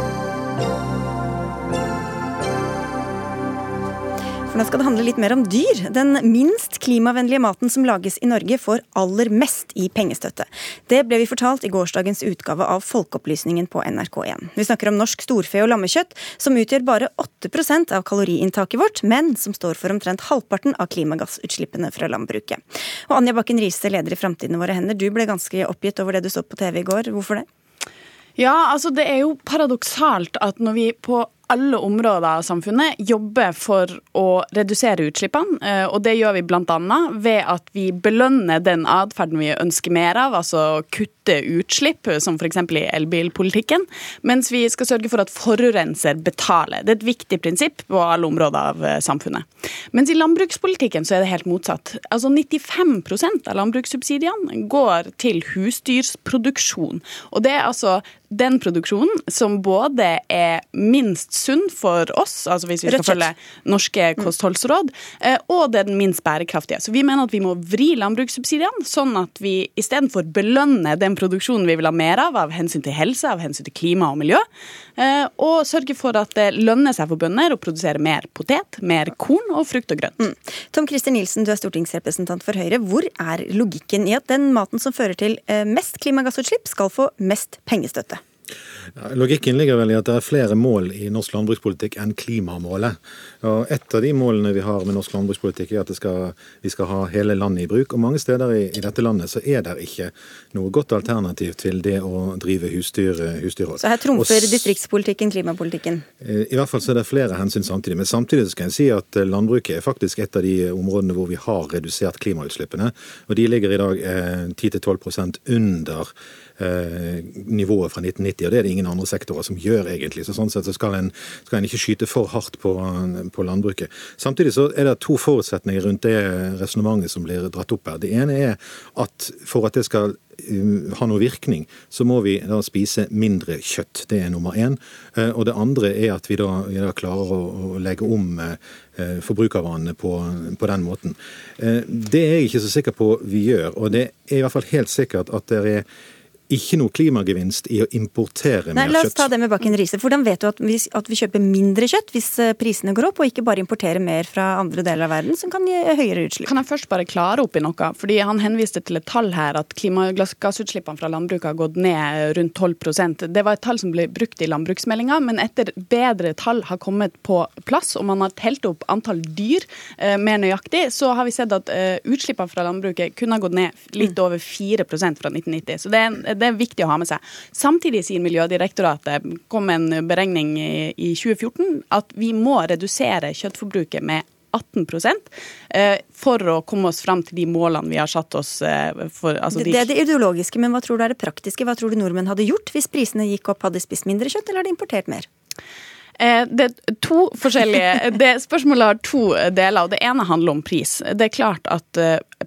For nå skal det handle litt mer om dyr. Den minst klimavennlige maten som lages i Norge, får aller mest i pengestøtte. Det ble vi fortalt i gårsdagens utgave av Folkeopplysningen på NRK1. Vi snakker om norsk storfe- og lammekjøtt, som utgjør bare 8% av kaloriinntaket vårt, men som står for omtrent halvparten av klimagassutslippene fra landbruket. Og Anja Bakken Riise, leder i Framtiden våre hender, du ble ganske oppgitt over det du så på TV i går. Hvorfor det? Ja, altså det er jo paradoksalt at når vi på alle områder av samfunnet jobber for å redusere utslippene, eh, og det gjør vi bl.a. ved at vi belønner den atferden vi ønsker mer av, altså kutte utslipp, som f.eks. i elbilpolitikken, mens vi skal sørge for at forurenser betaler. Det er et viktig prinsipp på alle områder av eh, samfunnet. Mens i landbrukspolitikken så er det helt motsatt. Altså 95% av landbrukssubsidiene går til husdyrsproduksjon. Og det er altså den produksjonen som både er minst sunn for oss, altså hvis vi skal følge norske kostholdsråd, eh, og det er den minst bærekraftige. Så vi mener at vi må vri landbrukssubsidiene, sånn at vi istedenfor belønner den produksjonen vi vil ha mer av, av hensyn til helse, av hensyn til klima og miljø, eh, og sørge for at det lønner seg for bønder å produsere mer potet, mer korn og frukt og grønt. Tom Christer Nilsen, du er stortingsrepresentant for Høyre. Hvor er logikken i at den maten som fører til eh, mest klimagassutslipp, skal få mest pengestøtte? Logikken ligger vel i at det er flere mål i norsk landbrukspolitikk enn klimamålet. Og Et av de målene vi har med norsk landbrukspolitikk er at det skal, vi skal ha hele landet i bruk. Og Mange steder i, i dette landet så er det ikke noe godt alternativ til det å drive husdyr, husdyrhold. Så her trumfer distriktspolitikken klimapolitikken. Eh, I hvert fall så er det flere hensyn samtidig. Men samtidig så skal jeg si at eh, landbruket er faktisk et av de områdene hvor vi har redusert klimautslippene. Og de ligger i dag eh, 10-12% under eh, nivået fra 1990, og det er det ingen andre sektorer som gjør egentlig. Så sånn sett så skal en, skal en ikke skyte for hardt på, på landbruket. Samtidig så er det to forutsetninger rundt det resonnementet som blir dratt opp her. Det ene er at for at det skal um, ha noe virkning, så må vi da spise mindre kjøtt. Det er nummer én. Eh, Og det andre er at vi da, vi da klarer å, å legge om eh, eh, forbrukervanene på, på den måten. Eh, Det er jeg ikke så sikker på vi gjør, og det er i hvert fall helt sikkert at det er ikke noe klimagevinst i å importere Nei, mer La oss ta det med Bakken Riise. Hvordan vet du at vi, at vi kjøper mindre kjøtt hvis eh, prisene går opp, og ikke bare importerer mer fra andre deler av verden som kan gi høyere utslipp? Kan jeg først bare klare opp i noe? Fordi Han henviste til et tall her, at klimagassutslippene fra landbruket har gått ned rundt 12% Det var et tall som ble brukt i landbruksmeldinga, men etter bedre tall har kommet på plass, og man har telt opp antall dyr eh, mer nøyaktig, så har vi sett at eh, utslippene fra landbruket kunne ha gått ned litt over 4% fra 1990. Så det er, en, det er viktig å ha med seg. Samtidig sier Miljødirektoratet, kom en beregning i, i 2014, at vi må redusere kjøttforbruket med 18 eh, for å komme oss fram til de målene vi har satt oss eh, for. Altså Det, de, det er det ideologiske, men hva tror du er det praktiske? Hva tror du nordmenn hadde gjort hvis prisene gikk opp? Hadde de spist mindre kjøtt, eller hadde de importert mer? Eh, Det er to forskjellige det Spørsmålet har to deler, og det ene handler om pris. Det er klart at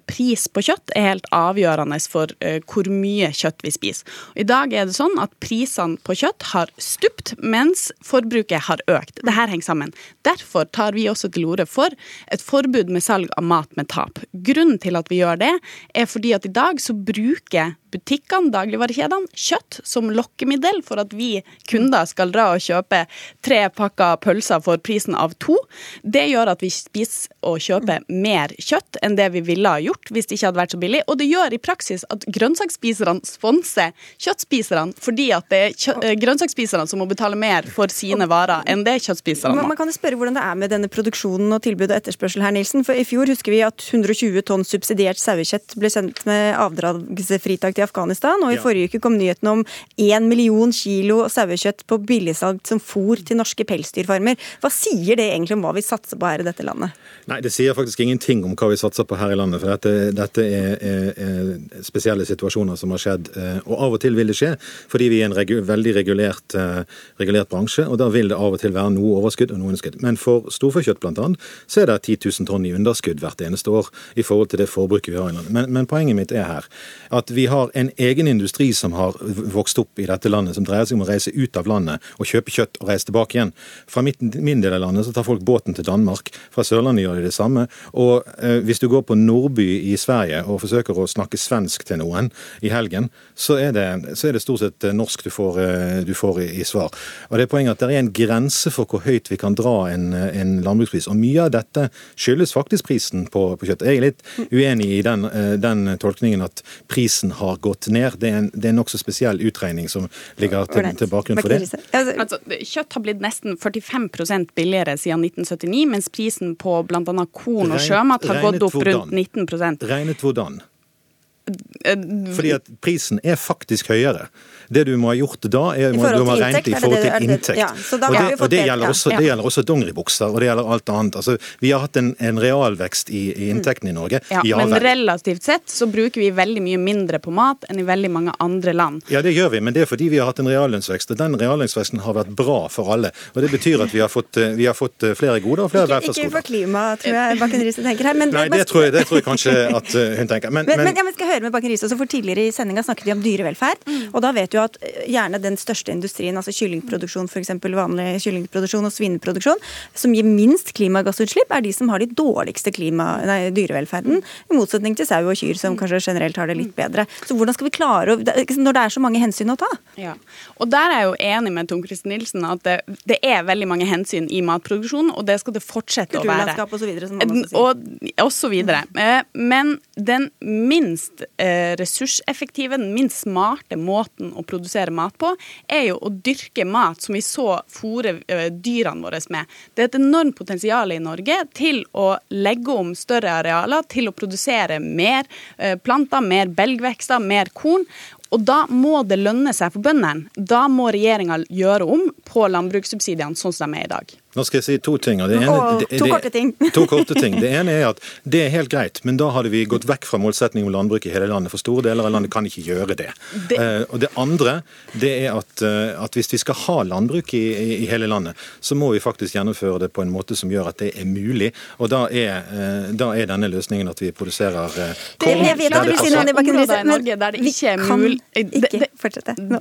pris på kjøtt er helt avgjørende for eh, hvor mye kjøtt vi spiser. I dag er det sånn at prisene på kjøtt har stupt, mens forbruket har økt. Dette henger sammen. Derfor tar vi også til orde for et forbud med salg av mat med tap. Grunnen til at vi gjør det, er fordi at i dag så bruker butikkene, dagligvarekjedene, kjøtt som lokkemiddel for at vi kunder skal dra og kjøpe tre pakker pølser for prisen av to. Det gjør at vi spiser og kjøper mer kjøtt enn det vi ville ha gjort hvis det ikke hadde vært så billig. Og det gjør i praksis at grønnsaksspiserne sponser kjøttspiserne fordi at det er eh, grønnsaksspiserne som må betale mer for sine varer enn det kjøttspiserne Man, må. man kan jo spørre hvordan det er med denne produksjonen og tilbud og etterspørsel her, Nilsen. For i fjor husker vi at 120 tonn subsidiert sauekjøtt ble sendt med avdragsfritak til Afghanistan. Og i Ja. forrige uke kom nyheten om 1 million kilo sauekjøtt på billigsalg som fôr til norske pelsdyrfarmer. Hva sier det egentlig om hva vi satser på her i dette landet? Nei, det sier faktisk ingenting om hva vi satser på her i landet. For dette, dette er, er, er spesielle situasjoner som har skjedd. eh, Og av og til vil det skje fordi vi er en regu veldig regulert, eh, regulert bransje. Og da vil det av og til være noe overskudd og noe underskudd. Men for storfekjøtt annet, så er det 10 000 tonn i underskudd hvert eneste år i forhold til det forbruket vi har i landet. Men, men poenget mitt er her at vi har en egen industri som har vokst opp i dette landet, som dreier seg om å reise ut av landet og kjøpe kjøtt og reise tilbake igjen. Fra min del av landet så tar folk båten til Danmark. Fra Sørlandet gjør de det samme. Og eh, hvis du går på Nordby storby i Sverige og forsøker å snakke svensk til noen i helgen, så er det, så er det stort sett eh, norsk du får, eh, du får, i svar. Og det er Poenget at det er en grense for hvor høyt vi kan dra en, eh, en landbrukspris. Og Mye av dette skyldes faktisk prisen på, på kjøtt. Jeg er litt uenig i den, den, tolkningen at prisen har gått ned. Det er en, det er en nokså spesiell utregning som ligger til, til bakgrunn for det. Altså, altså kjøtt har blitt nesten 45 billigere siden 1979, mens prisen på bl.a. korn og sjømat har gått opp rundt 19 15 Regnet hvordan? Fordi at prisen er faktisk høyere. Det du må ha gjort da, er du må ha regnet i forhold til inntekt. ja, og det, og det, det, gjelder også, Ja. gjelder også dongeribukser, og det gjelder alt annet. Altså, vi har hatt en, en realvekst i, i inntektene i Norge. Ja, Ja, men relativt sett så bruker vi veldig mye mindre på mat enn i veldig mange andre land. Ja, det gjør vi, men det er fordi vi har hatt en reallønnsvekst. Og den reallønnsveksten har vært bra for alle. Og det betyr at vi har fått, eh, vi har fått eh, flere goder og flere Ikke, ikke for klima, tror jeg Bakken Riise tenker her. Men, Nei, det tror, jeg, det tror jeg kanskje at eh, hun tenker. Men, Men, men, men høre med Bakken Riise for Tidligere i sendinga snakket vi om dyrevelferd. Og da vet du at eh, gjerne den største industrien, altså kyllingproduksjon f.eks., vanlig kyllingproduksjon og svineproduksjon, som gir minst klimagassutslipp, er de som har de dårligste klima, nei, dyrevelferden. I motsetning til sau og kyr, som kanskje generelt har det litt bedre. Så hvordan skal vi klare å Når det er så mange hensyn å ta? Ja. Og der er jeg jo enig med Tom Christen Nilsen at det, det er veldig mange hensyn i matproduksjon, og det skal det fortsette å være. Kulturlandskap og så videre, som man også sier. Og, og så videre. Eh, Men den minst eh, ressurseffektive, den minst smarte måten å produsere mat på, er jo å dyrke mat som vi så fôre eh, dyrene våre med. Det er et enormt potensial i Norge til å legge om større arealer, til å produsere mer eh, planter, mer belgvekster, mer korn. Og da må det lønne seg for bøndene. Da må regjeringa gjøre om på landbrukssubsidiene sånn som de er i dag. Nå skal jeg si to ting. Det ene, Åh, det, to det- korte ting. To korte ting. Det ene er at det er helt greit, men da hadde vi gått vekk fra målsettingen om landbruk i hele landet. For store deler av landet kan ikke gjøre det. Det- Eh, og det andre det er at, eh, at hvis vi skal ha landbruk i, i, i hele landet, så må vi faktisk gjennomføre det på en måte som gjør at det er mulig. Og da er, eh, da er denne løsningen at vi produserer korn Det- jeg vet der det passer. det, Områder i Norge der det ikke er mulig mul- ikke fortsette. Nå.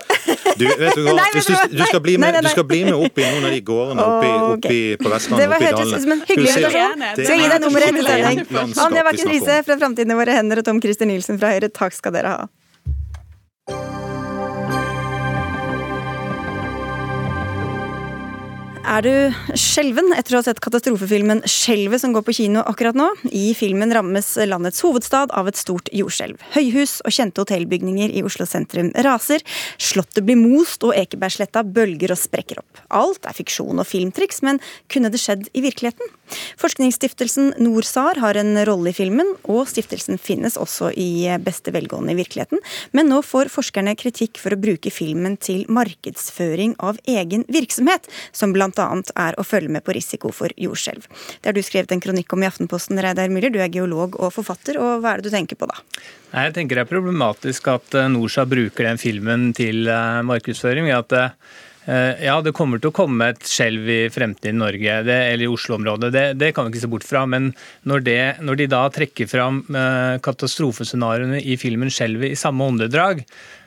Du, vet du hva? Du du, skal bli med, du skal bli med opp i noen av de gårdene oppi, Ok. Oppi på Det Vestlandet, var oppi dalene. ut som en hyggelig invitasjon. det Skal gi er deg nummer etter sending. Anja Bakken. Riise fra Framtiden i våre hender og Tom Christer Nielsen fra Høyre, takk skal dere ha. Er du skjelven etter å ha sett katastrofefilmen 'Skjelvet' som går på kino akkurat nå? I filmen rammes landets hovedstad av et stort jordskjelv. Høyhus og kjente hotellbygninger i Oslo sentrum raser. Slottet blir most, og Ekebergsletta bølger og sprekker opp. Alt er fiksjon og filmtriks, men kunne det skjedd i virkeligheten? Forskningsstiftelsen NorSAR har en rolle i filmen, og stiftelsen finnes også i beste velgående i virkeligheten. Men nå får forskerne kritikk for å bruke filmen til markedsføring av egen virksomhet, som bl.a. er å følge med på risiko for jordskjelv. Det har du skrevet en kronikk om i Aftenposten, Reidar Müller. Du er geolog og forfatter, og hva er det du tenker på da? Nei, Jeg tenker det er problematisk at eh, Norsa bruker den filmen til eh, markedsføring. at eh, ja, det kommer til å komme et skjelv i fremtiden i Norge, det, eller i Oslo-området. Det, det kan vi ikke se bort fra. Men når, det, når de da trekker fram eh, katastrofescenarioene i filmen 'Skjelvet' i samme åndedrag,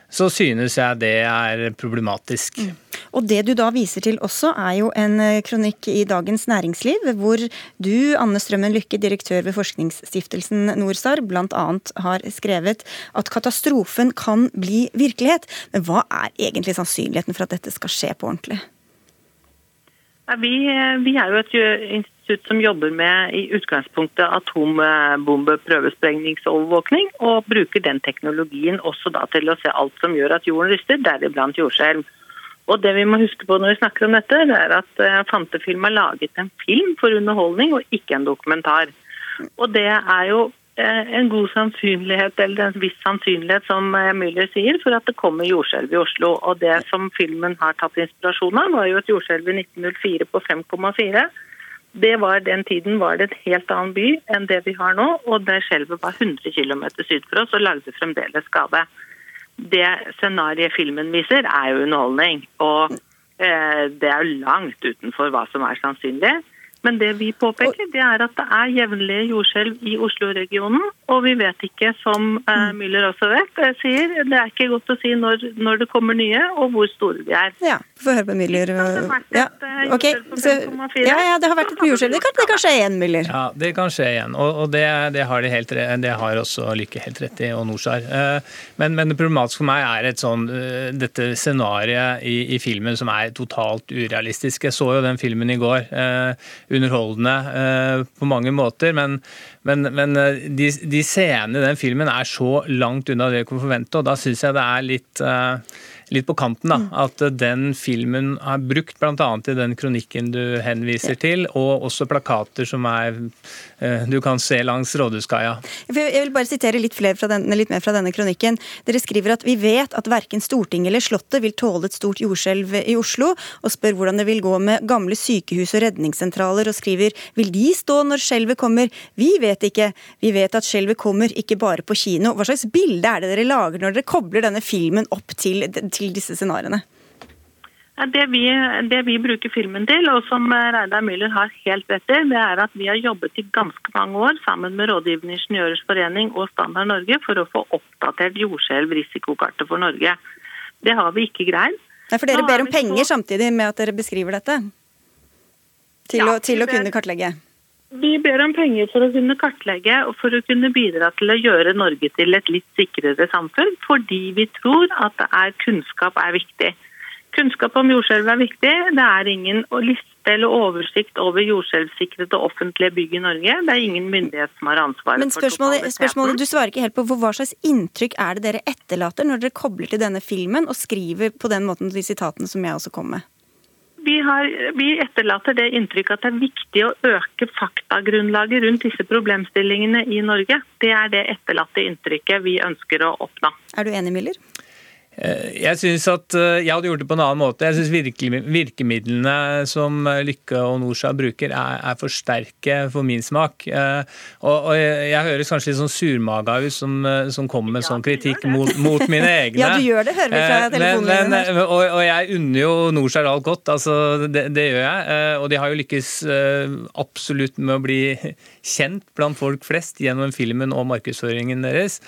så synes jeg det er problematisk. Og det du da viser til også, er jo en eh, kronikk i Dagens Næringsliv, hvor du, Anne Strømmen Lykke, direktør ved forskningsstiftelsen NorSAR, bl.a. har skrevet at katastrofen kan bli virkelighet. Men hva er egentlig sannsynligheten for at dette skal skje på ordentlig? Vi, vi er jo et institutt som jobber med i utgangspunktet atombombeprøvesprengningsovervåkning, og bruker den teknologien også da til å se alt som gjør at jorden ryster, deriblant jordskjelv. Og det vi må huske på når vi snakker om dette, det er at eh, Fantefilm har laget en film for underholdning og ikke en dokumentar. Og det er jo eh, en god sannsynlighet, eller en viss sannsynlighet, som eh, Müller sier, for at det kommer jordskjelv i Oslo. Og det som filmen har tatt inspirasjon av, var jo et jordskjelv i 1904 på 5,4. Det var Den tiden var det et helt annen by enn det vi har nå, og det skjelvet var 100 km syd for oss og lagde fremdeles skade det scenarioet filmen viser, er jo underholdning. Og eh, det er jo langt utenfor hva som er sannsynlig. Men det vi påpeker, det er at det er jevnlige jordskjelv i Oslo-regionen. Og vi vet ikke, som uh, Müller også vet, sier, det er ikke godt å si når, når, det kommer nye og hvor store de er. Ja, få høre på Müller. Ja. Okay. Så, ja, ja, det har vært et jordskjelv. Det kan, det kan skje igjen, Müller. Ja, det kan skje igjen. Og, og det, det, har de helt, det har også Lykke helt rett i, og Norsar. Uh, men, men, det problematiske for meg er et sånn, uh, dette scenarioet i, i, filmen som er totalt urealistisk. Jeg så jo den filmen i går underholdende eh, på mange måter. Men, men, men eh, de, de, scenene i den filmen er så langt unna det vi kunne forvente, og da syns jeg det er litt eh, litt på kanten. da, mm. At den filmen er brukt bl.a. i den kronikken du henviser ja. til, og også plakater som er eh, du kan se langs Rådhuskaia. Jeg vil bare sitere litt, denne, litt, mer fra denne kronikken. Dere skriver at vi vet at verken Stortinget eller Slottet vil tåle et stort jordskjelv i Oslo, og spør hvordan det vil gå med gamle sykehus og redningssentraler, og skriver vil de stå når skjelvet kommer? Vi vet ikke. Vi vet at skjelvet kommer ikke bare på kino. Hva slags bilde er det dere lager når dere kobler denne filmen opp til, til disse scenarioene? Det vi, det vi, bruker filmen til, og som Reidar Müller har helt rett i, det er at vi har jobbet i ganske mange år sammen med Rådgivende ingeniørers forening og Standard Norge for å få oppdatert jordskjelvrisikokartet for Norge. Det har vi ikke greid. Nei, For dere ber om penger samtidig med at dere beskriver dette? Til, ja, å, til å, kunne kartlegge? Vi ber om penger for å kunne kartlegge og for å kunne bidra til å gjøre Norge til et litt sikrere samfunn, fordi vi tror at er, kunnskap er viktig. Kunnskap om jordskjelv er viktig. Det er ingen liste eller oversikt over jordskjelvsikrede offentlige bygg i Norge. Det er ingen myndighet som har ansvaret Men spørsmålet, spørsmålet, Du svarer ikke helt på hva slags inntrykk er det dere etterlater når dere kobler til denne filmen og skriver på den måten de sitatene som jeg også kom med? Vi, har, vi, etterlater det inntrykket at det er viktig å øke faktagrunnlaget rundt disse problemstillingene i Norge. Det er det etterlatte inntrykket vi ønsker å oppnå. Er du enig, Miller? Eh, jeg synes at eh, jeg hadde gjort det på en annen måte. Jeg synes Virkemidlene som eh, Lykke og Norsa bruker, er, er, for sterke for min smak. Og, og jeg høres kanskje litt sånn surmaga ut som, som kommer med sånn kritikk mot, mot, mine (laughs) egne. ja, du gjør det, hører vi fra telefonen. Og, og, jeg unner jo Norsar alt godt, altså det, det, gjør jeg. Og de har jo lykkes absolutt med å bli kjent blant folk flest gjennom filmen og markedsføringen deres.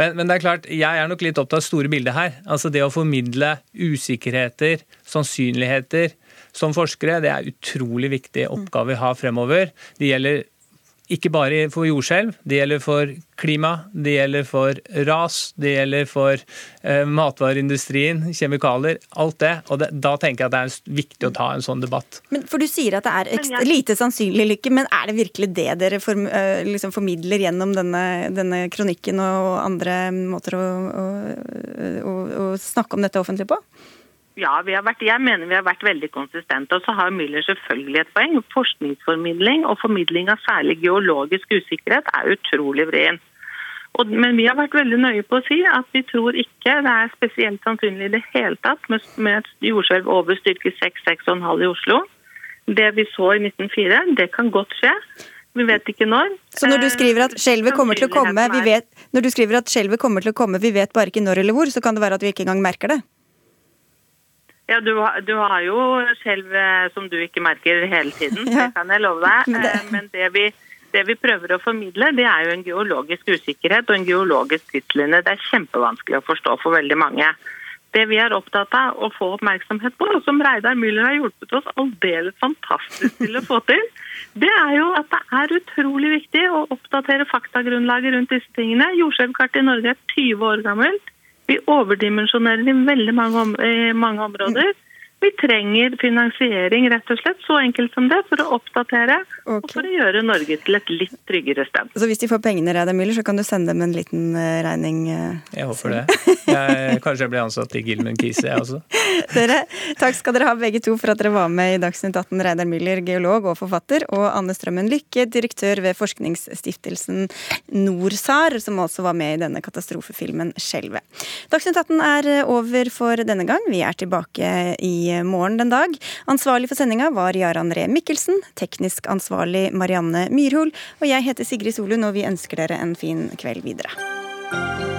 Men, men det er klart, jeg er nok litt opptatt av store bildet her. Altså, det å formidle usikkerheter, sannsynligheter som forskere, det er utrolig viktig oppgave vi har fremover. Det gjelder ikke bare for jordskjelv, det gjelder for klima, det gjelder for ras, det gjelder for eh, matvareindustrien, kjemikalier, alt det. Og det, da tenker jeg at det er viktig å ta en sånn debatt. Men For du sier at det er ekstra, lite sannsynlig lykke, men er det virkelig det dere form, uh, liksom formidler gjennom denne, denne, kronikken og andre måter å, å, å, å snakke om dette offentlig på? Ja, vært, jeg mener vi har vært veldig konsistente. Og så har Müller selvfølgelig et poeng. Forskningsformidling og formidling av særlig geologisk usikkerhet er utrolig vrient. Men vi har vært veldig nøye på å si at vi tror ikke det er spesielt sannsynlig i det hele tatt med, med et jordskjelv over styrke 6-6,5 i Oslo. Det vi så i 1904, det kan godt skje. Vi vet ikke når. Så når du skriver at skjelvet kommer til å komme, vi vet, når du skriver at skjelvet kommer til å komme, vi vet bare ikke når eller hvor, så kan det være at vi ikke engang merker det? Ja, du, du, har jo selv eh, som du ikke merker hele tiden, (laughs) det kan jeg love deg. Eh, men det vi, det vi, prøver å formidle, det er jo en geologisk usikkerhet og en geologisk tidslinje. Det er kjempevanskelig å forstå for veldig mange. Det vi er opptatt av å få oppmerksomhet på, og som Reidar Müller har hjulpet oss aldeles fantastisk til å få til, det er jo at det er utrolig viktig å oppdatere faktagrunnlaget rundt disse tingene. Jordskjelvkartet i Norge er 20 år gammelt. Vi overdimensjonerer i veldig mange, om, mange områder. Vi trenger finansiering, rett og slett. Så enkelt som det, for å oppdatere og for å gjøre Norge til et litt tryggere sted. Så hvis de får pengene, Reidar Müller, så kan du sende dem en liten eh, regning? eh, Jeg håper det. Jeg, kanskje jeg blir ansatt i Gilman Kise, jeg også. (laughs) Dere, takk skal dere ha begge to for at dere var med i Dagsnytt 18. Reidar Müller, geolog og forfatter, og Anne Strømmen Lykke, direktør ved forskningsstiftelsen NORSAR, som også var med i denne katastrofefilmen 'Skjelvet'. Dagsnytt 18 er over for denne gang. Vi er tilbake i morgen den dag. Ansvarlig for sendinga var Jaran André Mikkelsen, teknisk ansvarlig Marianne Myrhol, og jeg heter Sigrid Solund, og vi ønsker dere en fin kveld videre.